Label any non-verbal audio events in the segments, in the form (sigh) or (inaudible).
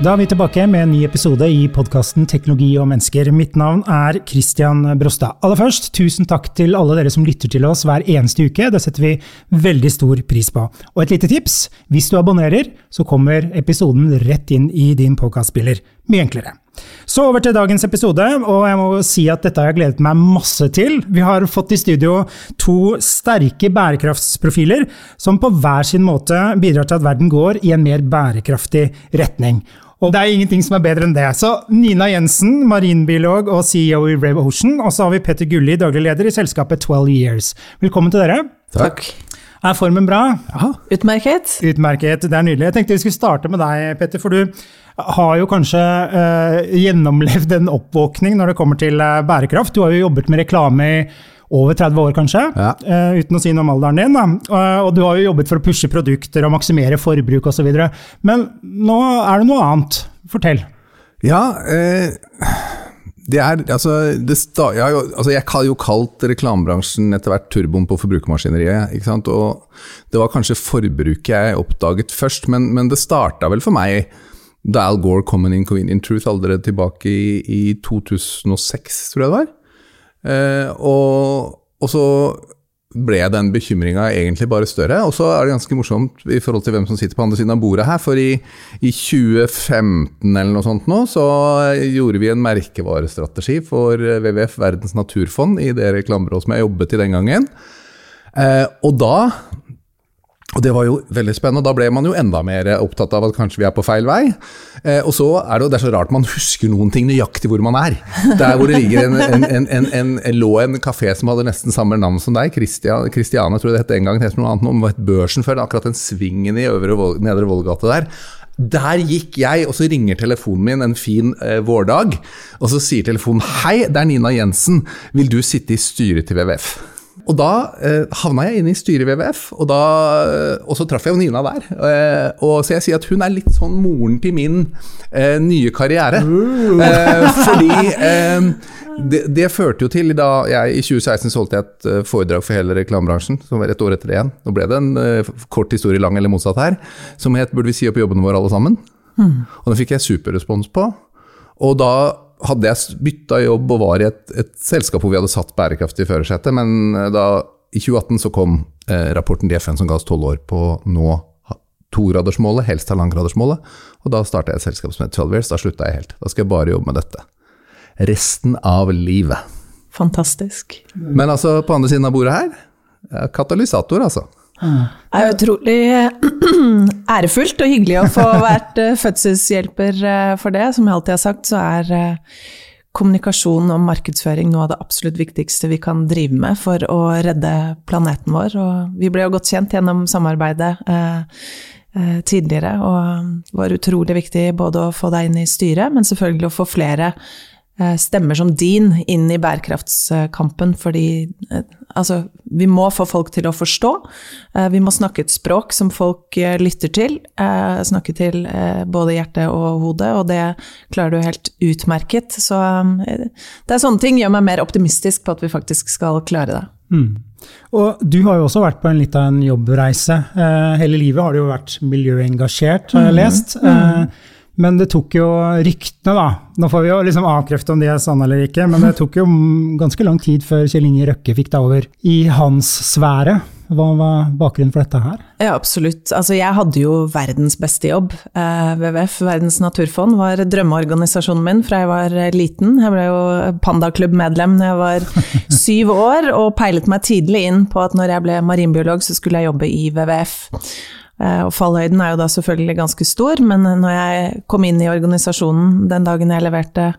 Da er vi tilbake med en ny episode i podkasten Teknologi og mennesker. Mitt navn er Christian Brostad. Aller først, tusen takk til alle dere som lytter til oss hver eneste uke. Det setter vi veldig stor pris på. Og et lite tips. Hvis du abonnerer, så kommer episoden rett inn i din podkastspiller. Mye enklere. Så over til dagens episode, og jeg må si at dette har jeg gledet meg masse til. Vi har fått i studio to sterke bærekraftsprofiler som på hver sin måte bidrar til at verden går i en mer bærekraftig retning. Og det er ingenting som er bedre enn det. Så Nina Jensen, marinbiolog og CEO i Rave Ocean. Og så har vi Petter Gulli, daglig leder i selskapet 12 Years. Velkommen til dere. Takk. Er formen bra? Ja. Utmerket. Utmerket, det er nydelig. Jeg tenkte vi skulle starte med deg, Petter. For du har jo kanskje eh, gjennomlevd en oppvåkning når det kommer til eh, bærekraft. Du har jo jobbet med reklame i over 30 år, kanskje, Ja. eh, uten å si noe om alderen din. Uh, og du har jo jobbet for å pushe produkter og maksimere forbruk osv. Men nå er det noe annet. Fortell. Ja, eh, det er altså, det sta, jeg, altså jeg har jo kalt reklamebransjen etter hvert turboen på forbrukermaskineriet. ikke sant? Og det var kanskje forbruket jeg oppdaget først, men, men det starta vel for meg da Al Gore kom med Inconvenient Truth allerede tilbake i, i 2006, tror jeg det var. Eh, og, og så ble den bekymringa egentlig bare større. Og så er det ganske morsomt i forhold til hvem som sitter på andre siden av bordet her. For i, i 2015 eller noe sånt nå, så gjorde vi en merkevarestrategi for WWF, Verdens naturfond, i det reklamebyrået som jeg jobbet i den gangen. Eh, og da og det var jo veldig spennende, da ble man jo enda mer opptatt av at kanskje vi er på feil vei. Eh, og så er det, det er så rart man husker noen ting nøyaktig hvor man er. Der hvor det ligger en, en, en, lå en kafé som hadde nesten samme navn som deg, Christian, Christiane tror jeg det het en gang, det het noe annet, om det het Børsen før, akkurat den svingen i øvre, nedre Vollgate der. Der gikk jeg, og så ringer telefonen min en fin eh, vårdag, og så sier telefonen Hei, det er Nina Jensen, vil du sitte i styret til WWF? Og da eh, havna jeg inne i styret i WWF, og, da, eh, og så traff jeg jo Nina der. Eh, og Så jeg sier at hun er litt sånn moren til min eh, nye karriere. Eh, (laughs) fordi eh, det, det førte jo til da jeg i 2016 solgte jeg et foredrag for hele reklamebransjen, som var et år etter det igjen. Nå ble det en kort historie lang eller motsatt her, som het 'Burde vi si opp jobbene våre alle sammen?' Og den fikk jeg superrespons på. Og da hadde jeg bytta jobb og var i et, et selskap hvor vi hadde satt bærekraftig i førersetet, men eh, da i 2018 så kom eh, rapporten til FN som ga oss tolv år på nå togradersmålet, helst halvannengradersmålet. Og da starta jeg et selskap som het 12 Years. Da slutta jeg helt. Da skal jeg bare jobbe med dette. Resten av livet. Fantastisk. Men altså, på andre siden av bordet her, katalysator, altså. Det er utrolig (clears throat) ærefullt og hyggelig å få (laughs) vært eh, fødselshjelper eh, for det. Som jeg alltid har sagt, så er eh, kommunikasjon og markedsføring noe av det absolutt viktigste vi kan drive med for å redde planeten vår. Og vi ble jo godt kjent gjennom samarbeidet tidligere, og det var utrolig viktig både å få deg inn i styret, men selvfølgelig å få flere stemmer som din inn i bærekraftskampen, fordi eh, altså, vi må få folk til å forstå. Eh, Vi må snakke et språk som folk eh, lytter til. eh, Snakke til eh, både hjerte og hode, og det klarer du helt utmerket. Så eh, det er sånne ting gjør meg mer optimistisk på at vi faktisk skal klare det. Og du har jo også vært på en litt av en jobbreise. Eh, hele livet har du jo vært miljøengasjert, har jeg lest. Eh, men det tok jo ryktene, da. Nå får vi jo liksom avkrefte om de er sanne eller ikke, men det tok jo ganske lang tid før Kjell Inge Røkke fikk deg over i hans sfære. Hva var bakgrunnen for dette her? Ja, absolutt. Altså, jeg hadde jo verdens beste jobb. Eh, WWF, Verdens naturfond, var drømmeorganisasjonen min fra jeg var eh, liten. Jeg ble jo pandaklubbmedlem da jeg var (laughs) syv år, og peilet meg tidlig inn på at når jeg ble marinbiolog, så skulle jeg jobbe i WWF. Eh, Og fallhøyden er jo da selvfølgelig ganske stor, men når jeg kom inn i organisasjonen den dagen jeg leverte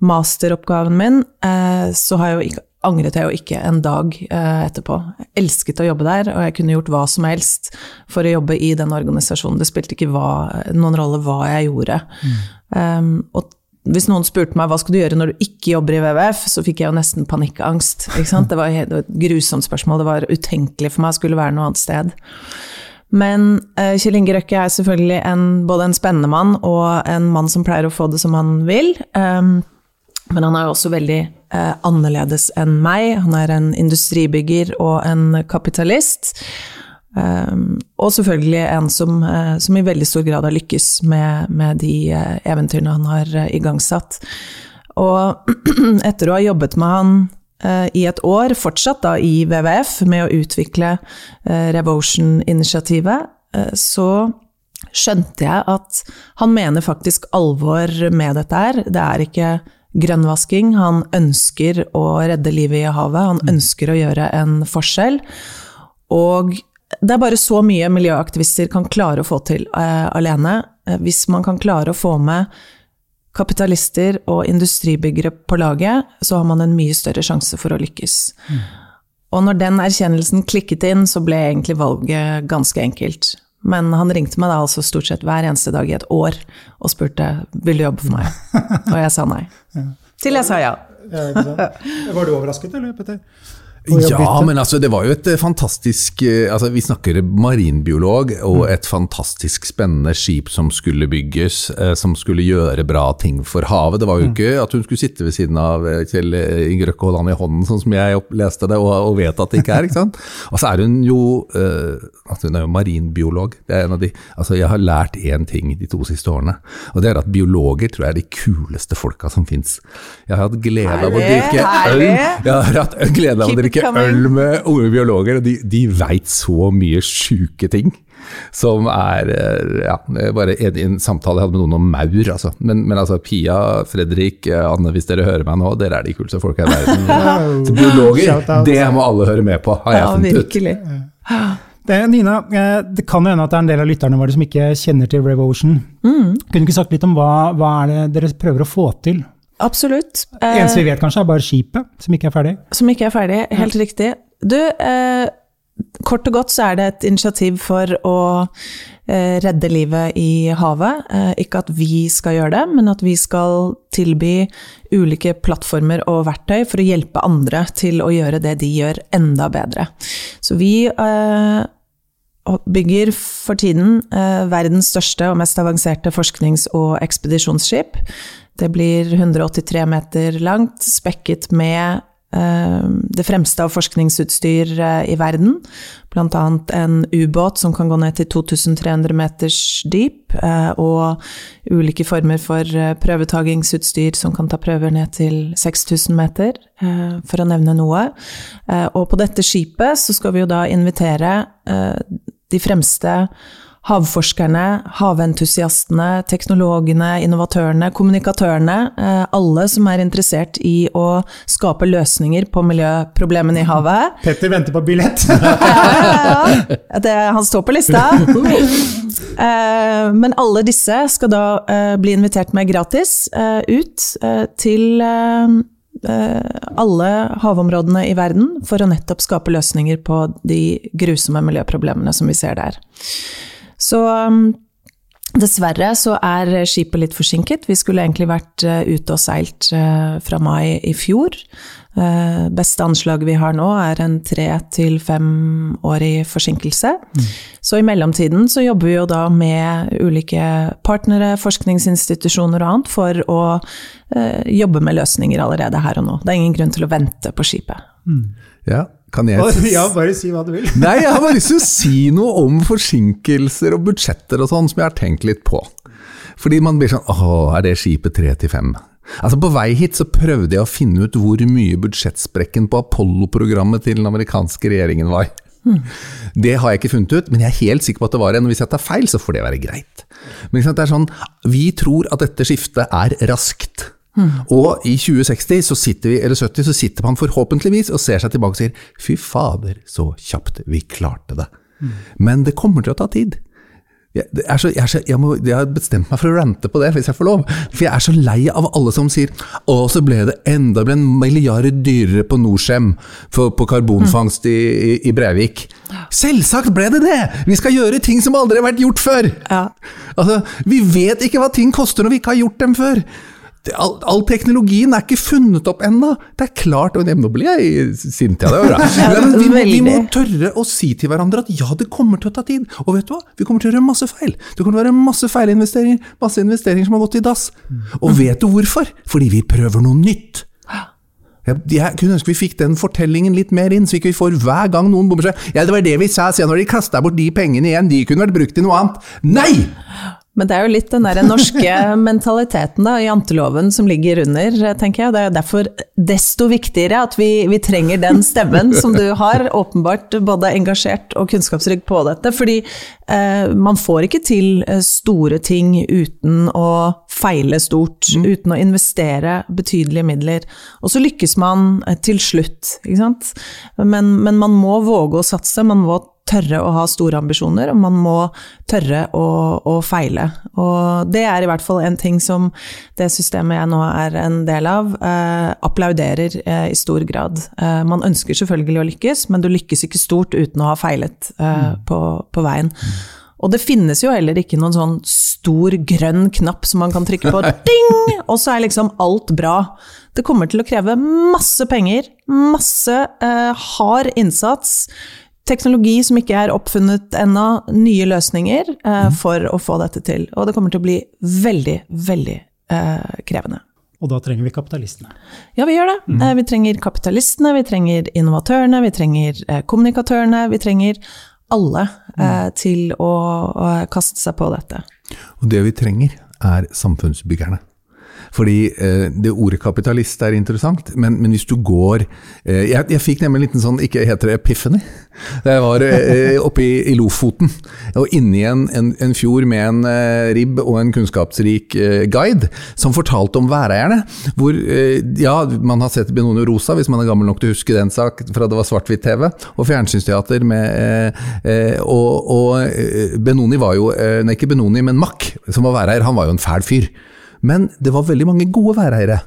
masteroppgaven min, eh, så har jeg ikke, angret jeg jo ikke en dag eh, etterpå. Jeg elsket å jobbe der, og jeg kunne gjort hva som helst for å jobbe i den organisasjonen. Det spilte ikke hva, noen rolle hva jeg gjorde. Um, og hvis noen spurte meg hva skal du gjøre når du ikke jobber i WWF, så fikk jeg jo nesten panikkangst. Det var det var et grusomt spørsmål, det var utenkelig for meg å skulle være noe annet sted. Men uh, Kjell Inge Røkke er selvfølgelig en, både en spennende mann og en mann som pleier å få det som han vil. Um, men han er også veldig uh, annerledes enn meg. Han er en industribygger og en kapitalist. Um, og selvfølgelig en som, uh, som, i veldig stor grad har lykkes med, med de eventyrene han har igangsatt. Og (clears throat) etter å ha jobbet med han Eh, i et år, fortsatt da i WWF, med å utvikle eh, Revotion-initiativet, eh, så skjønte jeg at han mener faktisk alvor med dette her. Det er ikke grønnvasking. Han ønsker å redde livet i havet. Han mm. ønsker å gjøre en forskjell. Og det er bare så mye miljøaktivister kan klare å få til alene. Hvis man kan klare å få med kapitalister og industribyggere på laget, så har man en mye større sjanse for å lykkes. Mm. Og når den erkjennelsen klikket inn, så ble egentlig valget ganske enkelt. Men han ringte meg da altså stort sett hver eneste dag i et år og spurte vil du jobbe for meg. (laughs) Og jeg sa nei. Til jeg sa ja. Var du overrasket, eller, Petter? Ja, men altså, det var jo et eh, fantastisk eh, altså, Vi snakker marinbiolog og mm. et fantastisk spennende skip som skulle bygges, eh, som skulle gjøre bra ting for havet. Det var jo mm. ikke at hun skulle sitte ved siden av Kjell Inge Røkke og holde i hånden, sånn som jeg leste det og, og, vet at det ikke er. ikke sant? (laughs) Og så er hun jo altså, hun er jo marinbiolog. Det er en av de, altså, jeg har lært én ting de to siste årene, og det er at biologer tror jeg er de kuleste folka som fins. Jeg har hatt glede av å drikke øl. Jeg har hatt glede av å drikke drikker øl med unge biologer, og de, de veit så mye sjuke ting. Som er eh, ja, bare en, en, samtale jeg hadde med noen om maur. Altså. Men, men, altså, Pia, Fredrik, Anne, hvis dere hører meg nå, dere er de kuleste folka i verden. (laughs) Så biologer, det må alle høre med på, har jeg funnet ut. Virkelig. Det, Nina, eh, det kan hende at det er en del av lytterne våre som ikke kjenner til Revotion. Mm. Kunne du ikke sagt litt om hva, hva er det dere prøver å få til? Absolutt. Det eneste vi vet kanskje, er bare skipet som ikke er ferdig? Som ikke er ferdig, helt ja. riktig. Du, eh, kort og godt så er det et initiativ for å eh, redde livet i havet. Eh, ikke at vi skal gjøre det, men at vi skal tilby ulike plattformer og verktøy for å hjelpe andre til å gjøre det de gjør, enda bedre. Så vi eh, bygger for tiden eh, verdens største og mest avanserte forsknings- og ekspedisjonsskip. Det blir 183 meter langt, spekket med eh, det fremste av forskningsutstyr eh, i verden. Bl.a. en ubåt som kan gå ned til 2300 meters dyp, eh, og ulike former for prøvetagingsutstyr som kan ta prøver ned til 6000 meter, for å nevne noe. Og på dette skipet så skal vi jo da invitere de fremste havforskerne, haventusiastene, teknologene, innovatørene, kommunikatørene, eh, alle som er interessert i å skape løsninger på miljøproblemene i havet. (laughs) Petter venter på billett! ja, (laughs) ja, det, han står på lista. (laughs) Eh, men alle disse skal da eh, bli invitert med gratis ut til alle havområdene i verden for å nettopp skape løsninger på de grusomme miljøproblemene som vi ser der. Så um, Dessverre så er skipet litt forsinket. Vi skulle egentlig vært uh, ute og seilt uh, fra mai i fjor. Uh, beste anslaget vi har nå, er en tre til femårig forsinkelse. Mm. Så i mellomtiden så jobber vi jo da med ulike partnere, forskningsinstitusjoner og annet, for å jobbe med løsninger allerede her og nå. Det er ingen grunn til å vente på skipet. Mm. Ja, kan jeg Ja, bare si hva du vil. Nei, jeg har bare lyst til å si noe om forsinkelser og budsjetter og sånn, som jeg har tenkt litt på. Fordi man blir sånn Åh, er det skipet tre til fem? Altså På vei hit så prøvde jeg å finne ut hvor mye budsjettsprekken på Apollo-programmet til den amerikanske regjeringen var. Det har jeg ikke funnet ut, men jeg er helt sikker på at det var en. Og hvis jeg tar feil, så får det være greit. Men det er sånn, Vi tror at dette skiftet er raskt. Mm. Og i 2060 så sitter vi, eller 70 så sitter man forhåpentligvis og ser seg tilbake og sier fy fader, så kjapt vi klarte det. Mm. Men det kommer til å ta tid. Jeg, så, jeg, så, jeg, må, jeg, har bestemt meg for å rante på det, hvis jeg får lov. For jeg er så lei av alle som sier å, så ble det enda ble en milliard dyrere på Norcem på karbonfangst i, i, i, Breivik. Selvsagt ble det det! Vi skal gjøre ting som aldri har vært gjort før! Ja. Altså, vi vet ikke hva ting koster når vi ikke har gjort dem før. Det, all, all, teknologien er ikke funnet opp ennå! Det er klart og Nå blir jeg sint ja. det. (laughs) Men vi, må, vi må tørre å si til hverandre at ja, det kommer til å ta tid. Og vet du hva? Vi kommer til å gjøre masse feil. Det kommer til å være masse feilinvesteringer. Masse investeringer som har gått i dass. Og vet du hvorfor? Fordi vi prøver noe nytt. Jeg kunne ønske vi fikk den fortellingen litt mer inn, så ikke vi får hver gang noen bommer seg Ja, det var det vi sa, se når de kasta bort de pengene igjen, de kunne vært brukt til noe annet. Nei! Men det er jo litt den der norske (laughs) mentaliteten da, janteloven som ligger under, tenker jeg. Det er derfor desto viktigere at vi, vi, trenger den stemmen (laughs) som du har, åpenbart både engasjert og kunnskapsrygg på dette. Fordi eh, man får ikke til eh, store ting uten å feile stort, mm. uten å investere betydelige midler. Og så lykkes man eh, til slutt, ikke sant. Men, men man må våge å satse, man må tørre å ha store ambisjoner, og man må tørre å, å, feile. Og det er i hvert fall en ting som det systemet jeg nå er en del av, eh, applauderer eh, i stor grad. Eh, man ønsker selvfølgelig å lykkes, men du lykkes ikke stort uten å ha feilet eh, mm. på, på, veien. Og det finnes jo heller ikke noen sånn stor grønn knapp som man kan trykke på, (laughs) ding! Og så er liksom alt bra. Det kommer til å kreve masse penger, masse eh, hard innsats teknologi som ikke er oppfunnet ennå, nye løsninger eh, mm. for å få dette til. Og det kommer til å bli veldig, veldig eh, krevende. Og da trenger vi kapitalistene? Ja, vi gjør det. Mm. Eh, vi trenger kapitalistene, vi trenger innovatørene, vi trenger eh, kommunikatørene. Vi trenger alle eh, mm. til å, å kaste seg på dette. Og det vi trenger, er samfunnsbyggerne. Fordi eh, det ordet kapitalist er interessant, men, men hvis du går eh, jeg, jeg, fikk nemlig en liten sånn, ikke heter det epiphany? Jeg var eh, oppe i, i, Lofoten, og inni en, en, en, fjord med en eh, ribb og en kunnskapsrik eh, guide, som fortalte om væreierne. Hvor eh, ja, man har sett Benoni Rosa, hvis man er gammel nok til å huske den sak fra det var svart-hvitt-TV, og fjernsynsteater med Og, og Benoni var jo Nei, ikke Benoni, men Mack, som var væreier, han var jo en fæl fyr. Men det var veldig mange gode væreiere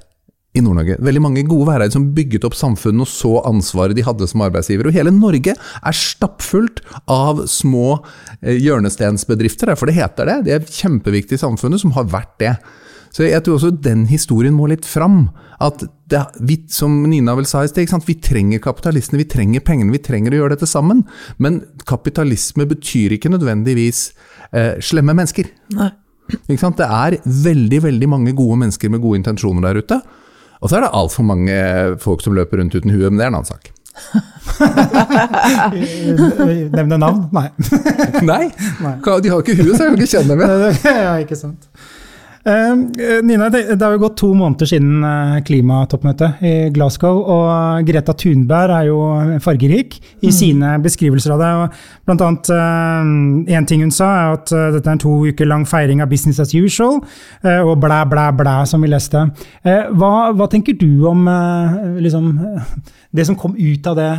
i Nord-Norge. Veldig mange gode væreiere som bygget opp samfunnet og så ansvaret de hadde som arbeidsgiver. Og hele Norge er stappfullt av små eh, hjørnestensbedrifter, for det heter det. De er kjempeviktige i samfunnet, som har vært det. Så jeg tror også den historien må litt fram. At det, vi, som Nina vel sa i sted, vi trenger kapitalistene, vi trenger pengene, vi trenger å gjøre dette sammen. Men kapitalisme betyr ikke nødvendigvis eh, slemme mennesker. Nei. Det er veldig veldig mange gode mennesker med gode intensjoner der ute. Og så er det altfor mange folk som løper rundt uten huet, men det er en annen sak. (laughs) Nevne navn? Nei. Nei? De har ikke huet, så jeg kan ikke kjenne dem. ja, (laughs) ikke sant. Ehm, eh, Nina, det, har jo gått to måneder siden eh, klimatoppmøtet i Glasgow. Og Greta Thunberg er jo fargerik i mm. sine beskrivelser av det. og blant annet Én eh, ting hun sa, er at dette er en to uker lang feiring av business as usual. Og blæ, blæ, blæ, som vi leste. Hva, hva tenker du om liksom, det som kom ut av det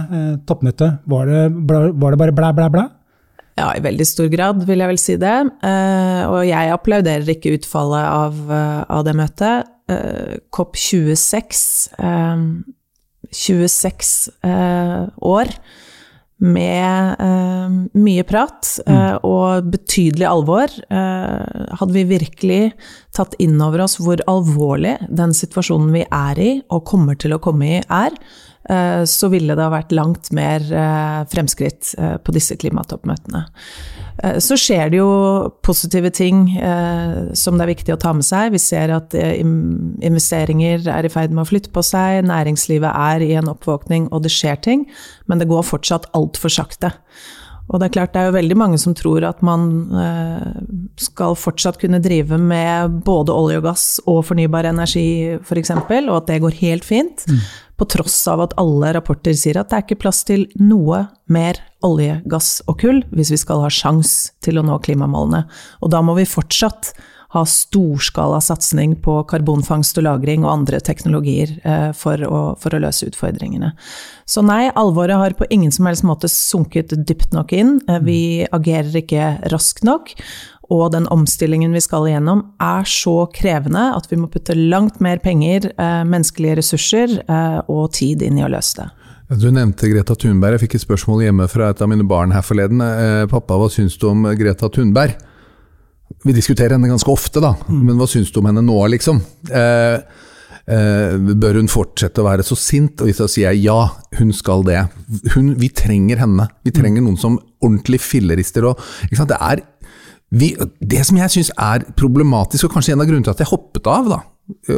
toppmøtet? Var det, var det bare blæ, blæ, blæ? Ja, i veldig stor grad, vil jeg vel si det. Uh, og jeg applauderer ikke utfallet av, uh, av det møtet. Uh, COP26 26 år med mye prat mm. og betydelig alvor. hadde vi virkelig tatt inn over oss hvor alvorlig den situasjonen vi er i, og kommer til å komme i, er, Eh, så ville det ha vært langt mer eh, fremskritt eh, på disse klimatoppmøtene. Så skjer det jo positive ting som det er viktig å ta med seg. Vi ser at investeringer er i ferd med å flytte på seg, næringslivet er i en oppvåkning, og det skjer ting, men det går fortsatt altfor sakte. Og det er klart det er jo veldig mange som tror at man skal fortsatt kunne drive med både olje og gass og fornybar energi f.eks., og at det går helt fint. Mm tross av at alle rapporter sier at det er ikke plass til noe mer olje, gass og kull hvis vi skal ha sjans til å nå klimamålene. Og da må vi fortsatt ha storskala satsing på karbonfangst og -lagring og andre teknologier eh, for å, for å, løse utfordringene. Så nei, alvoret har på ingen som helst måte sunket dypt nok inn. Eh, vi agerer ikke raskt nok og den omstillingen vi skal igjennom, er så krevende at vi må putte langt mer penger, eh, menneskelige ressurser eh, og tid inn i å løse det. Du nevnte Greta Thunberg. Jeg fikk et spørsmål hjemme fra et av mine barn her forleden. Eh, pappa, hva syns du om Greta Thunberg? vi diskuterer henne ganske ofte, da. Men hva syns du om henne nå, liksom? Eh, eh, bør hun fortsette å være så sint? Og hvis jeg sier ja, hun skal det. Hun, vi trenger henne. Vi trenger noen som ordentlig fillerister. Og? Det, er, vi, det som jeg syns er problematisk, og kanskje en av grunnene til at jeg hoppet av, da,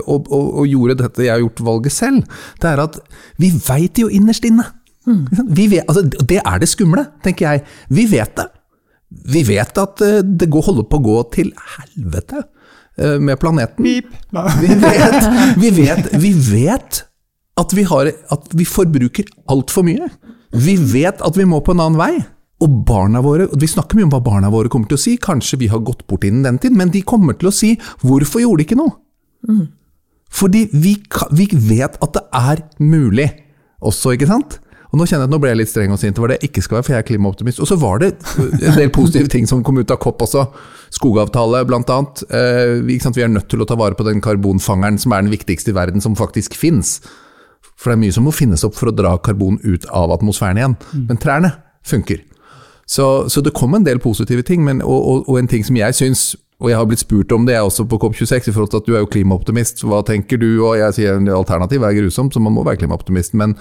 og, og, og gjorde dette jeg har gjort valget selv, det er at vi veit jo innerst inne. Vi vet, altså, det er det skumle, tenker jeg. Vi vet det. Vi vet at eh, det går, holder på å gå til helvete eh, med planeten. (laughs) Vi vet, vi vet, vi vet at, vi har, at vi forbruker altfor mye. Vi vet at vi må på en annen vei. Og barna våre, Vi snakker mye om hva barna våre kommer til å si, kanskje vi har gått bort innen den tid, men de kommer til å si 'hvorfor gjorde de ikke noe'? Fordi vi, vi vet at det er mulig også, ikke sant? Og Nå kjenner jeg at nå ble jeg litt streng og sint, det var det jeg ikke skal være, for jeg er klimaoptimist. Og så var det en del positive ting som kom ut av COP også. Skogavtale, blant annet. Eh, vi, ikke sant? vi er nødt til å ta vare på den karbonfangeren som er den viktigste i verden, som faktisk fins. For det er mye som må finnes opp for å dra karbon ut av atmosfæren igjen. Men trærne funker. Så, så det kom en del positive ting, men, og, og, og en ting som jeg syns og jeg har blitt spurt om det jeg også på COP26, i forhold til at du er jo klimaoptimist. Hva tenker du? Og jeg sier alternativet er grusomt, så man må være klimaoptimist. Men,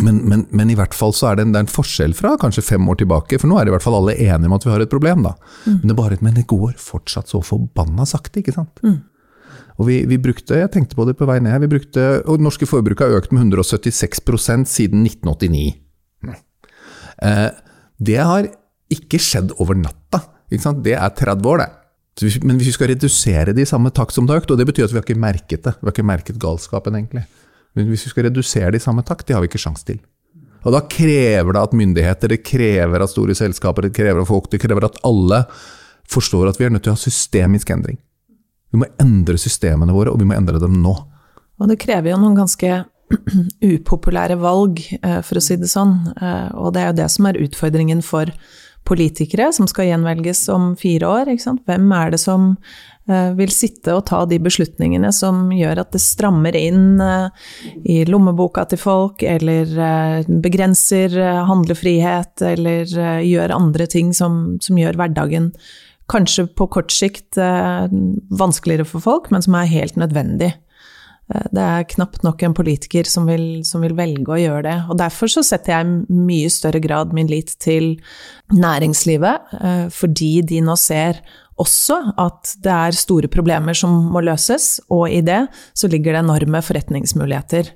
men, men, men i hvert fall så er det, en, det er en forskjell fra kanskje fem år tilbake, for nå er i hvert fall alle enige om at vi har et problem. da. Men, det bare, men det går fortsatt så forbanna sakte, ikke sant. Og vi, vi brukte, jeg tenkte på det på vei ned, vi brukte, og det norske forbruket har økt med 176 siden 1989. Eh, det har ikke skjedd over natta. Det er 30 år, det. Men hvis vi skal redusere det i samme takt som det har økt, og det betyr at vi har ikke merket det, vi har ikke merket galskapen egentlig. Men hvis vi skal redusere det i samme takt, det har vi ikke sjanse til. Og da krever det at myndigheter, det krever at store selskaper, det krever at folk, det krever at alle forstår at vi er nødt til å ha systemisk endring. Vi må endre systemene våre, og vi må endre dem nå. Og det krever jo noen ganske (clears throat) upopulære valg, eh, for å si det sånn. Eh, Og det er jo det som er utfordringen for politikere som skal gjenvelges om fire år. Hvem er det som eh, vil sitte og ta de beslutningene som gjør at det strammer inn i lommeboka til folk, eller begrenser handlefrihet, eller gjør andre ting som, som gjør hverdagen kanskje på kort sikt vanskeligere for folk, men som er helt nødvendig. Eh, Det er knapt nok en politiker som vil, som vil velge å gjøre det. Og derfor så setter jeg i mye større grad min lit til næringslivet, eh, fordi de nå ser også at det er store problemer som må løses, og i det så ligger det enorme forretningsmuligheter.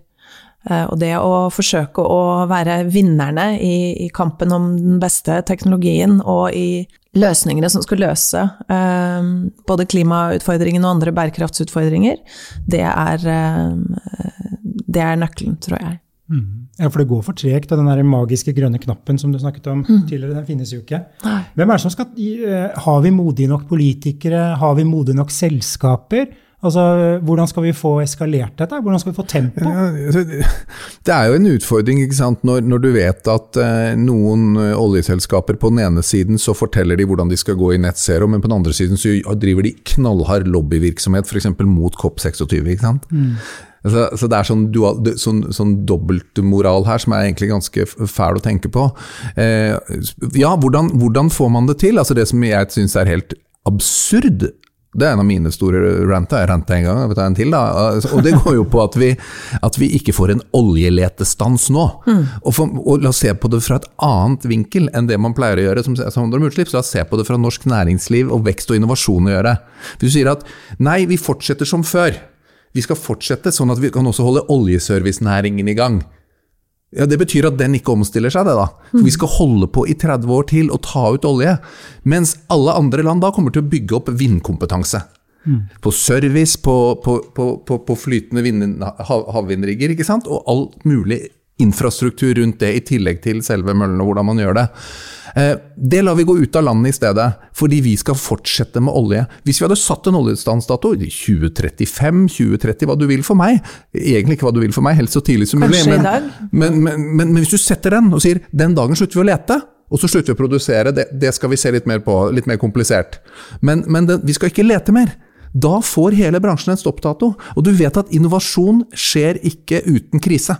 Eh, Og det å forsøke å være vinnerne i, i kampen om den beste teknologien og i løsningene som skal løse eh, både klimautfordringene og andre bærekraftsutfordringer, det er, eh, det er nøkkelen, tror jeg. Ja, for det går for tregt, og den der magiske grønne knappen som du snakket om tidligere, den finnes jo ikke. Hvem er det som skal, eh, Har vi modige nok politikere? Har vi modige nok selskaper? Altså, Hvordan skal vi få eskalert dette? Hvordan skal vi få tempo? Ja, altså, det er jo en utfordring ikke sant? Når, når du vet at eh, noen eh, oljeselskaper på den ene siden så forteller de hvordan de skal gå i nett zero, men på den andre siden så driver de knallhard lobbyvirksomhet f.eks. mot COP26. ikke sant? Mm. så det er sånn, dual, sånn, sånn dobbeltmoral her som er egentlig ganske fæl å tenke på. Eh, ja, hvordan, hvordan får man det til? Altså Det som jeg syns er helt absurd, det er en av mine store ranter. Jeg ranta en gang, jeg vil ta en til. da. Altså, Og det går jo på at vi, at vi ikke får en oljeletestans nå. Og, for, og la oss se på det fra et annet vinkel enn det man pleier å gjøre som, som handler om utslipp. La oss se på det fra norsk næringsliv og vekst og innovasjon å gjøre. Hvis du sier at nei, vi fortsetter som før. Vi skal fortsette sånn at vi kan også holde oljeservicenæringen i gang. Ja, Det betyr at den ikke omstiller seg, det da. For Vi skal holde på i 30 år til og ta ut olje. Mens alle andre land da kommer til å bygge opp vindkompetanse. På service, på, på, på, på, på flytende vind, havvindrigger, ikke sant? og alt mulig infrastruktur rundt det, i tillegg til selve møllen og hvordan man gjør det. Eh, Det lar vi gå ut av landet i stedet, fordi vi skal fortsette med olje. Hvis vi hadde satt en oljestansdato i 2035, 2030, hva du vil for meg, egentlig ikke hva du vil for meg, helst så tidlig som mulig, men, men, men, men, hvis du setter den og sier den dagen slutter vi å lete, og så slutter vi å produsere, det, det skal vi se litt mer på, litt mer komplisert. Men, men det, vi skal ikke lete mer. Da får hele bransjen en stoppdato. Og du vet at innovasjon skjer ikke uten krise.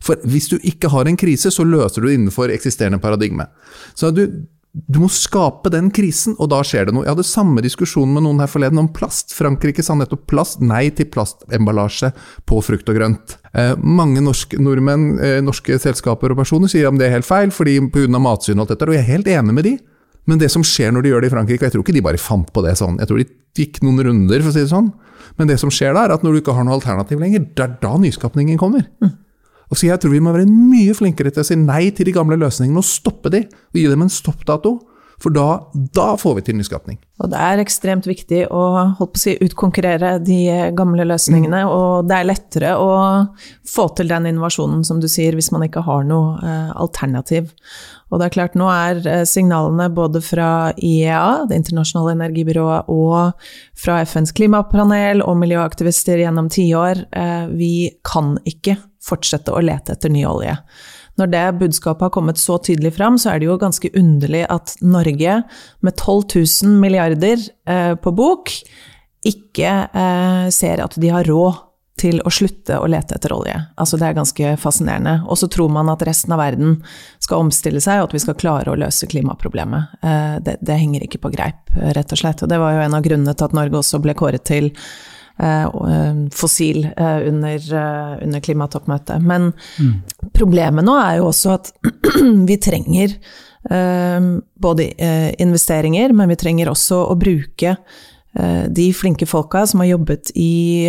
For hvis du ikke har en krise, så løser du det innenfor eksisterende paradigme. Så du, Du må skape den krisen, og da skjer det noe. Jeg hadde samme diskusjon med noen her forleden om plast. Frankrike sa nettopp plast, nei til plastemballasje på frukt og grønt. Eh, mange norske, nordmenn, eh, norske selskaper og personer sier at det er helt feil, fordi pga. matsyn og alt dette, og jeg er helt enig med de. Men det som skjer når de gjør det i Frankrike, og jeg tror ikke de bare fant på det sånn, jeg tror de gikk noen runder, for å si det sånn. Men det som skjer da, er at når du ikke har noe alternativ lenger, det er da nyskapningen kommer. Mm. Og så Jeg tror vi må være mye flinkere til å si nei til de gamle løsningene og stoppe de, og gi dem en stoppdato. For da, da, får vi til nyskapning. Og det er ekstremt viktig å holdt på å si, utkonkurrere de gamle løsningene. Mm. Og det er lettere å få til den innovasjonen, som du sier, hvis man ikke har noe eh, alternativ. Og det er klart, nå er eh, signalene både fra IEA, Det internasjonale energibyrået, og fra FNs klimapanel og miljøaktivister gjennom tiår eh, Vi kan ikke fortsette å lete etter ny olje. Når det budskapet har kommet så tydelig fram, så er det jo ganske underlig at Norge, med 12 000 milliarder eh, på bok, ikke eh, ser at de har råd til å slutte å lete etter olje. Altså det er ganske fascinerende. Og så tror man at resten av verden skal omstille seg, og at vi skal klare å løse klimaproblemet. Eh, det, det henger ikke på greip, rett og slett. Og det var jo en av grunnene til at Norge også ble kåret til fossil eh, under, under klimatoppmøtet. Men mm. problemet nå er jo også at (clears throat) vi trenger både investeringer, men vi trenger også å bruke de flinke folka som har jobbet i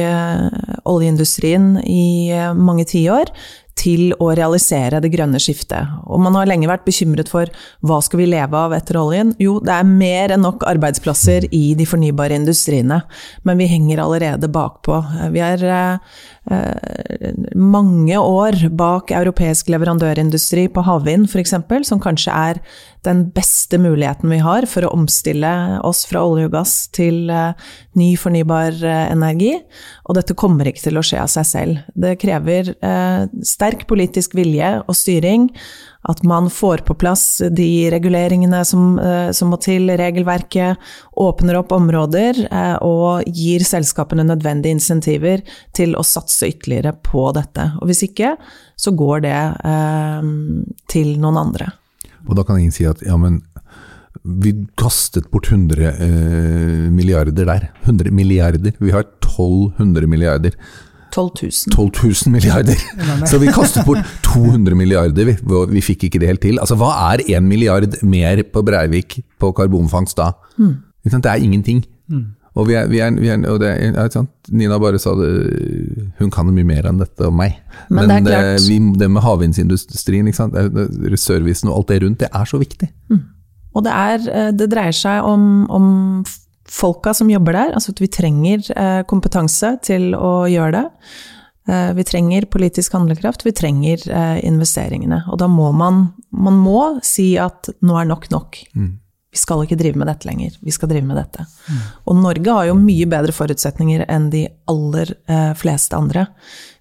oljeindustrien i mange tiår, til å realisere det grønne skiftet. Og man har lenge vært bekymret for hva skal vi leve av etter oljen? Jo, det er mer enn nok arbeidsplasser i de fornybare industriene, men vi henger allerede bakpå. Vi er eh, mange år bak europeisk leverandørindustri på havvind f.eks., som kanskje er den beste muligheten vi har for å omstille oss fra olje og gass til uh, ny fornybar uh, energi. Og dette kommer ikke til å skje av seg selv. Det krever sterk politisk vilje og styring. At man får på plass de reguleringene som, som må til, regelverket, åpner opp områder og gir selskapene nødvendige insentiver til å satse ytterligere på dette. Og hvis ikke, så går det til noen andre. Og da kan ingen si at ja, men vi kastet bort 100 eh, milliarder der. 100 milliarder. Vi har 1200 milliarder. 12 000. 12 000 milliarder! Så vi kastet bort 200 milliarder, vi, vi fikk ikke det helt til. Altså, Hva er 1 milliard mer på Breivik på karbonfangst da? Mm. Det er ingenting. Mm. Og, vi er, vi er, vi er, og det er, Nina bare sa det, hun kan mye mer enn dette om meg. Men, Men det, vi, det, med havvindsindustrien, servicen og alt det rundt, det er så viktig. Mm. Og det, eh, det, dreier seg om, om, folka som jobber der. Altså at vi trenger eh, kompetanse til å gjøre det. Eh, vi trenger politisk handlekraft, vi trenger investeringene. Og da må man, man må si at nå er nok nok. Mm vi skal ikke drive med dette lenger, vi skal drive med dette. Mm. Og Norge har jo mye bedre forutsetninger enn de aller eh, fleste andre.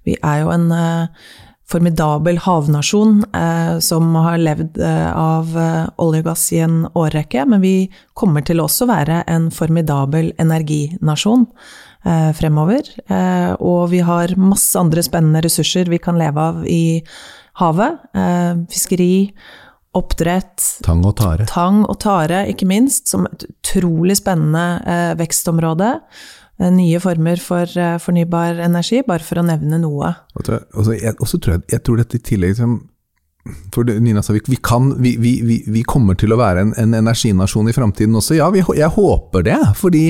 Vi er jo en eh, formidabel havnasjon eh, som har levd eh, av eh, olje og gass i en årrekke, men vi kommer til å også å være en formidabel energinasjon eh, fremover. og vi har masse andre spennende ressurser vi kan leve av i havet. fiskeri oppdrett. Tang og tare. Tang og tare, ikke minst, som et utrolig spennende eh, vekstområde. Eh, nye former for eh, fornybar energi, bare for å nevne noe. Og så, jeg, tror jeg, jeg tror dette i tillegg som for Nina sa vi, kan, vi, vi, vi, kommer til å være en, en energinasjon i framtiden også. Ja, jeg håper det, fordi,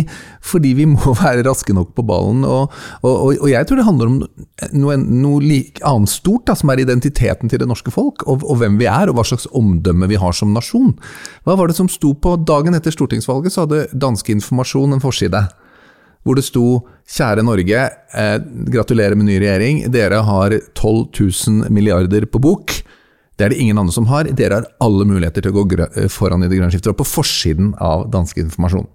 fordi, vi må (laughs) være raske nok på ballen. Og, og, og jeg tror det handler om noe, noe like, annet stort, da, som er identiteten til det norske folk. Og, og, hvem vi er, og hva slags omdømme vi har som nasjon. Hva var det som sto på dagen etter stortingsvalget, så hadde Danske Informasjon en forside. Hvor det sto 'Kjære Norge, eh, gratulerer med ny regjering. Dere har 12 000 milliarder på bok'. Det er det ingen andre som har. Dere har alle muligheter til å gå eh, foran i det grønne skiftet, og på forsiden av dansk informasjon.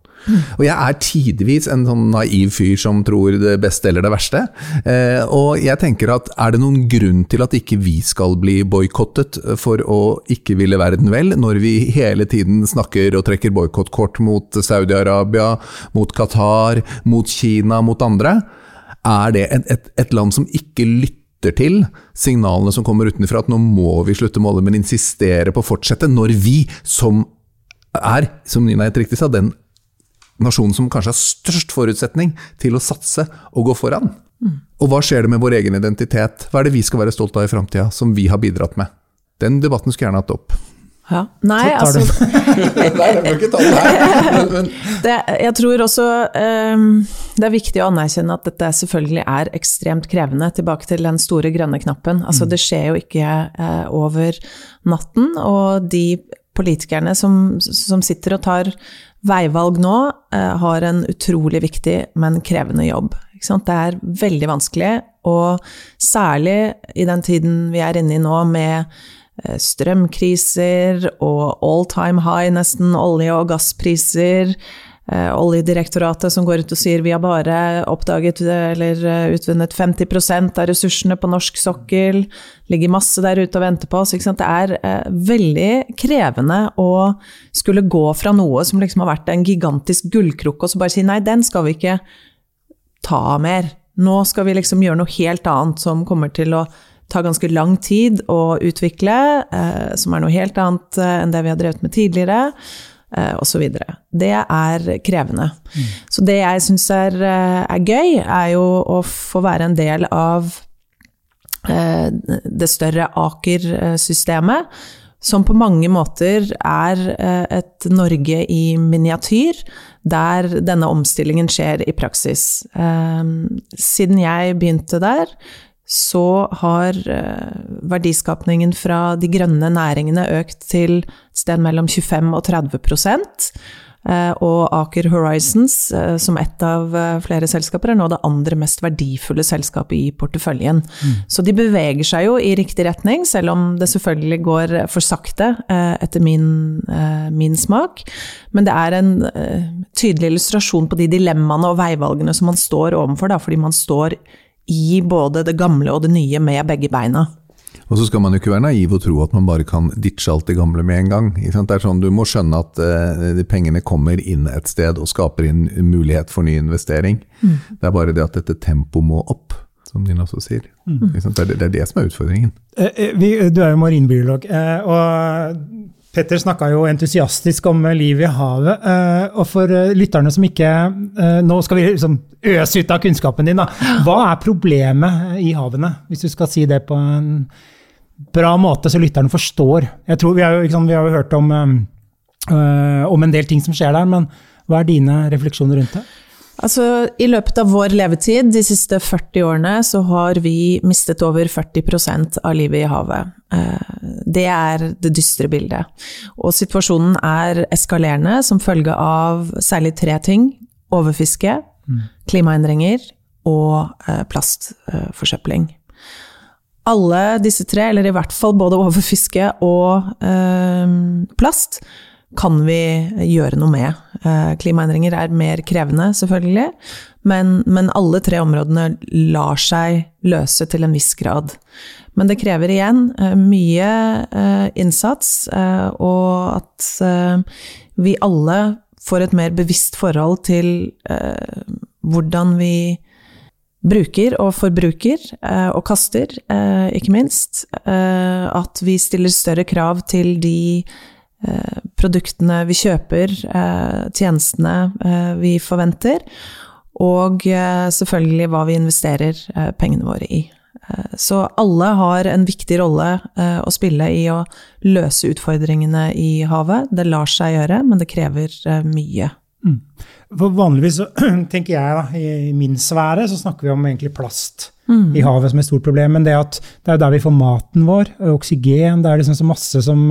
Og jeg er tidvis en sånn naiv fyr som tror det beste eller det verste. Eh, og jeg tenker at er det noen grunn til at ikke vi skal bli boikottet for å ikke ville verden vel, når vi hele tiden snakker og trekker boikottkort mot Saudi-Arabia, mot Qatar, mot Kina, mot andre? Er det et, et, et land som ikke lytter til signalene som kommer utenfra, at nå må vi slutte målet, men insistere på å fortsette, når vi som er, som Nina helt riktig sa, den nasjonen som kanskje har størst forutsetning til å satse og gå foran. Mm. Og hva skjer det med vår egen identitet? Hva er det vi skal være stolt av i framtida, som vi har bidratt med? Den debatten skulle jeg gjerne hatt opp. Ja. Nei, altså (laughs) Nei, jeg må ikke ta den her. Det, jeg tror også um, det er viktig å anerkjenne at dette selvfølgelig er ekstremt krevende. Tilbake til den store grønne knappen. Altså, det skjer jo ikke uh, over natten. Og de politikerne som, som sitter og tar veivalg nå, uh, har en utrolig viktig, men krevende jobb. Det er veldig vanskelig, og særlig i den tiden vi er inne i nå med Eh, strømkriser og all time high, nesten, olje- og gasspriser. Eh, Oljedirektoratet som går ut og sier vi har bare oppdaget eller eh, utvunnet 50 av ressursene på norsk sokkel. Ligger masse der ute og venter på oss. Det er veldig krevende å skulle gå fra noe som liksom har vært en gigantisk gullkrukke, og så bare si nei, den skal vi ikke ta mer. Nå skal vi liksom gjøre noe helt annet som kommer til å ta ganske lang tid å utvikle, eh, som er noe helt annet eh, enn det vi har drevet med tidligere, eh, osv. Det er krevende. Mm. Så det jeg syns er, eh, er, gøy, er jo å få være en del av eh, det større Aker-systemet. Som på mange måter er eh, et Norge i miniatyr, der denne omstillingen skjer i praksis. Siden jeg begynte der, så har eh, verdiskapningen fra de grønne næringene økt til et sted mellom 25 og 30 eh, og Aker Horizons, eh, som ett av flere selskaper, er nå det andre mest verdifulle selskapet i porteføljen. Mm. Så de beveger seg jo i riktig retning, selv om det selvfølgelig går for sakte, etter min, min smak. Men det er en tydelig illustrasjon på de dilemmaene og veivalgene som man står overfor, da, fordi man står i både det gamle og det nye med begge beina. Og så skal man jo ikke være naiv og tro at man bare kan ditche alt det gamle med en gang. Det er sånn Du må skjønne at uh, pengene kommer inn et sted og skaper inn mulighet for ny investering. Mm. Det er bare det at dette tempoet må opp, som Nina også sier. Mm. Det, er, det, er, det som er utfordringen. Uh, vi, du er jo marinbiolog, og Petter snakka jo entusiastisk om livet i havet. Eh, og for eh, lytterne som ikke eh, Nå skal vi liksom øse ut av kunnskapen din. Da. Hva er problemet i havene, hvis du skal si det på en bra måte, så lytterne forstår? Jeg tror, Vi har jo, liksom, vi har jo hørt om, om en del ting som skjer der, men hva er dine refleksjoner rundt det? Altså, I løpet av vår levetid, de siste 40 årene, så har vi mistet over 40% av livet i havet. Eh, det er det dystre bildet. Og situasjonen er eskalerende som følge av særlig tre ting. Overfiske, mm. klimaendringer og eh, plastforsøpling. Alle disse tre, eller i hvert fall både overfiske og eh, plast, kan vi gjøre noe med. Eh, klimaendringer er mer krevende, selvfølgelig, men, men, alle tre områdene lar seg løse til en viss grad. Men det krever igjen eh, mye eh, innsats, og at vi alle får et mer bevisst forhold til hvordan vi bruker og forbruker, og kaster, ikke minst. At vi stiller større krav til de produktene vi kjøper, eh, tjenestene eh, vi forventer, og selvfølgelig hva vi investerer pengene våre i. Så alle har en viktig rolle å spille i å løse utfordringene i havet. Det lar seg gjøre, men det krever mye. Mm. For vanligvis (clears throat) tenker jeg da, i min sfære så snakker vi om egentlig plast mm. i havet som et stort problem. Men det, at, det er der vi får maten vår, oksygen, det er liksom så masse som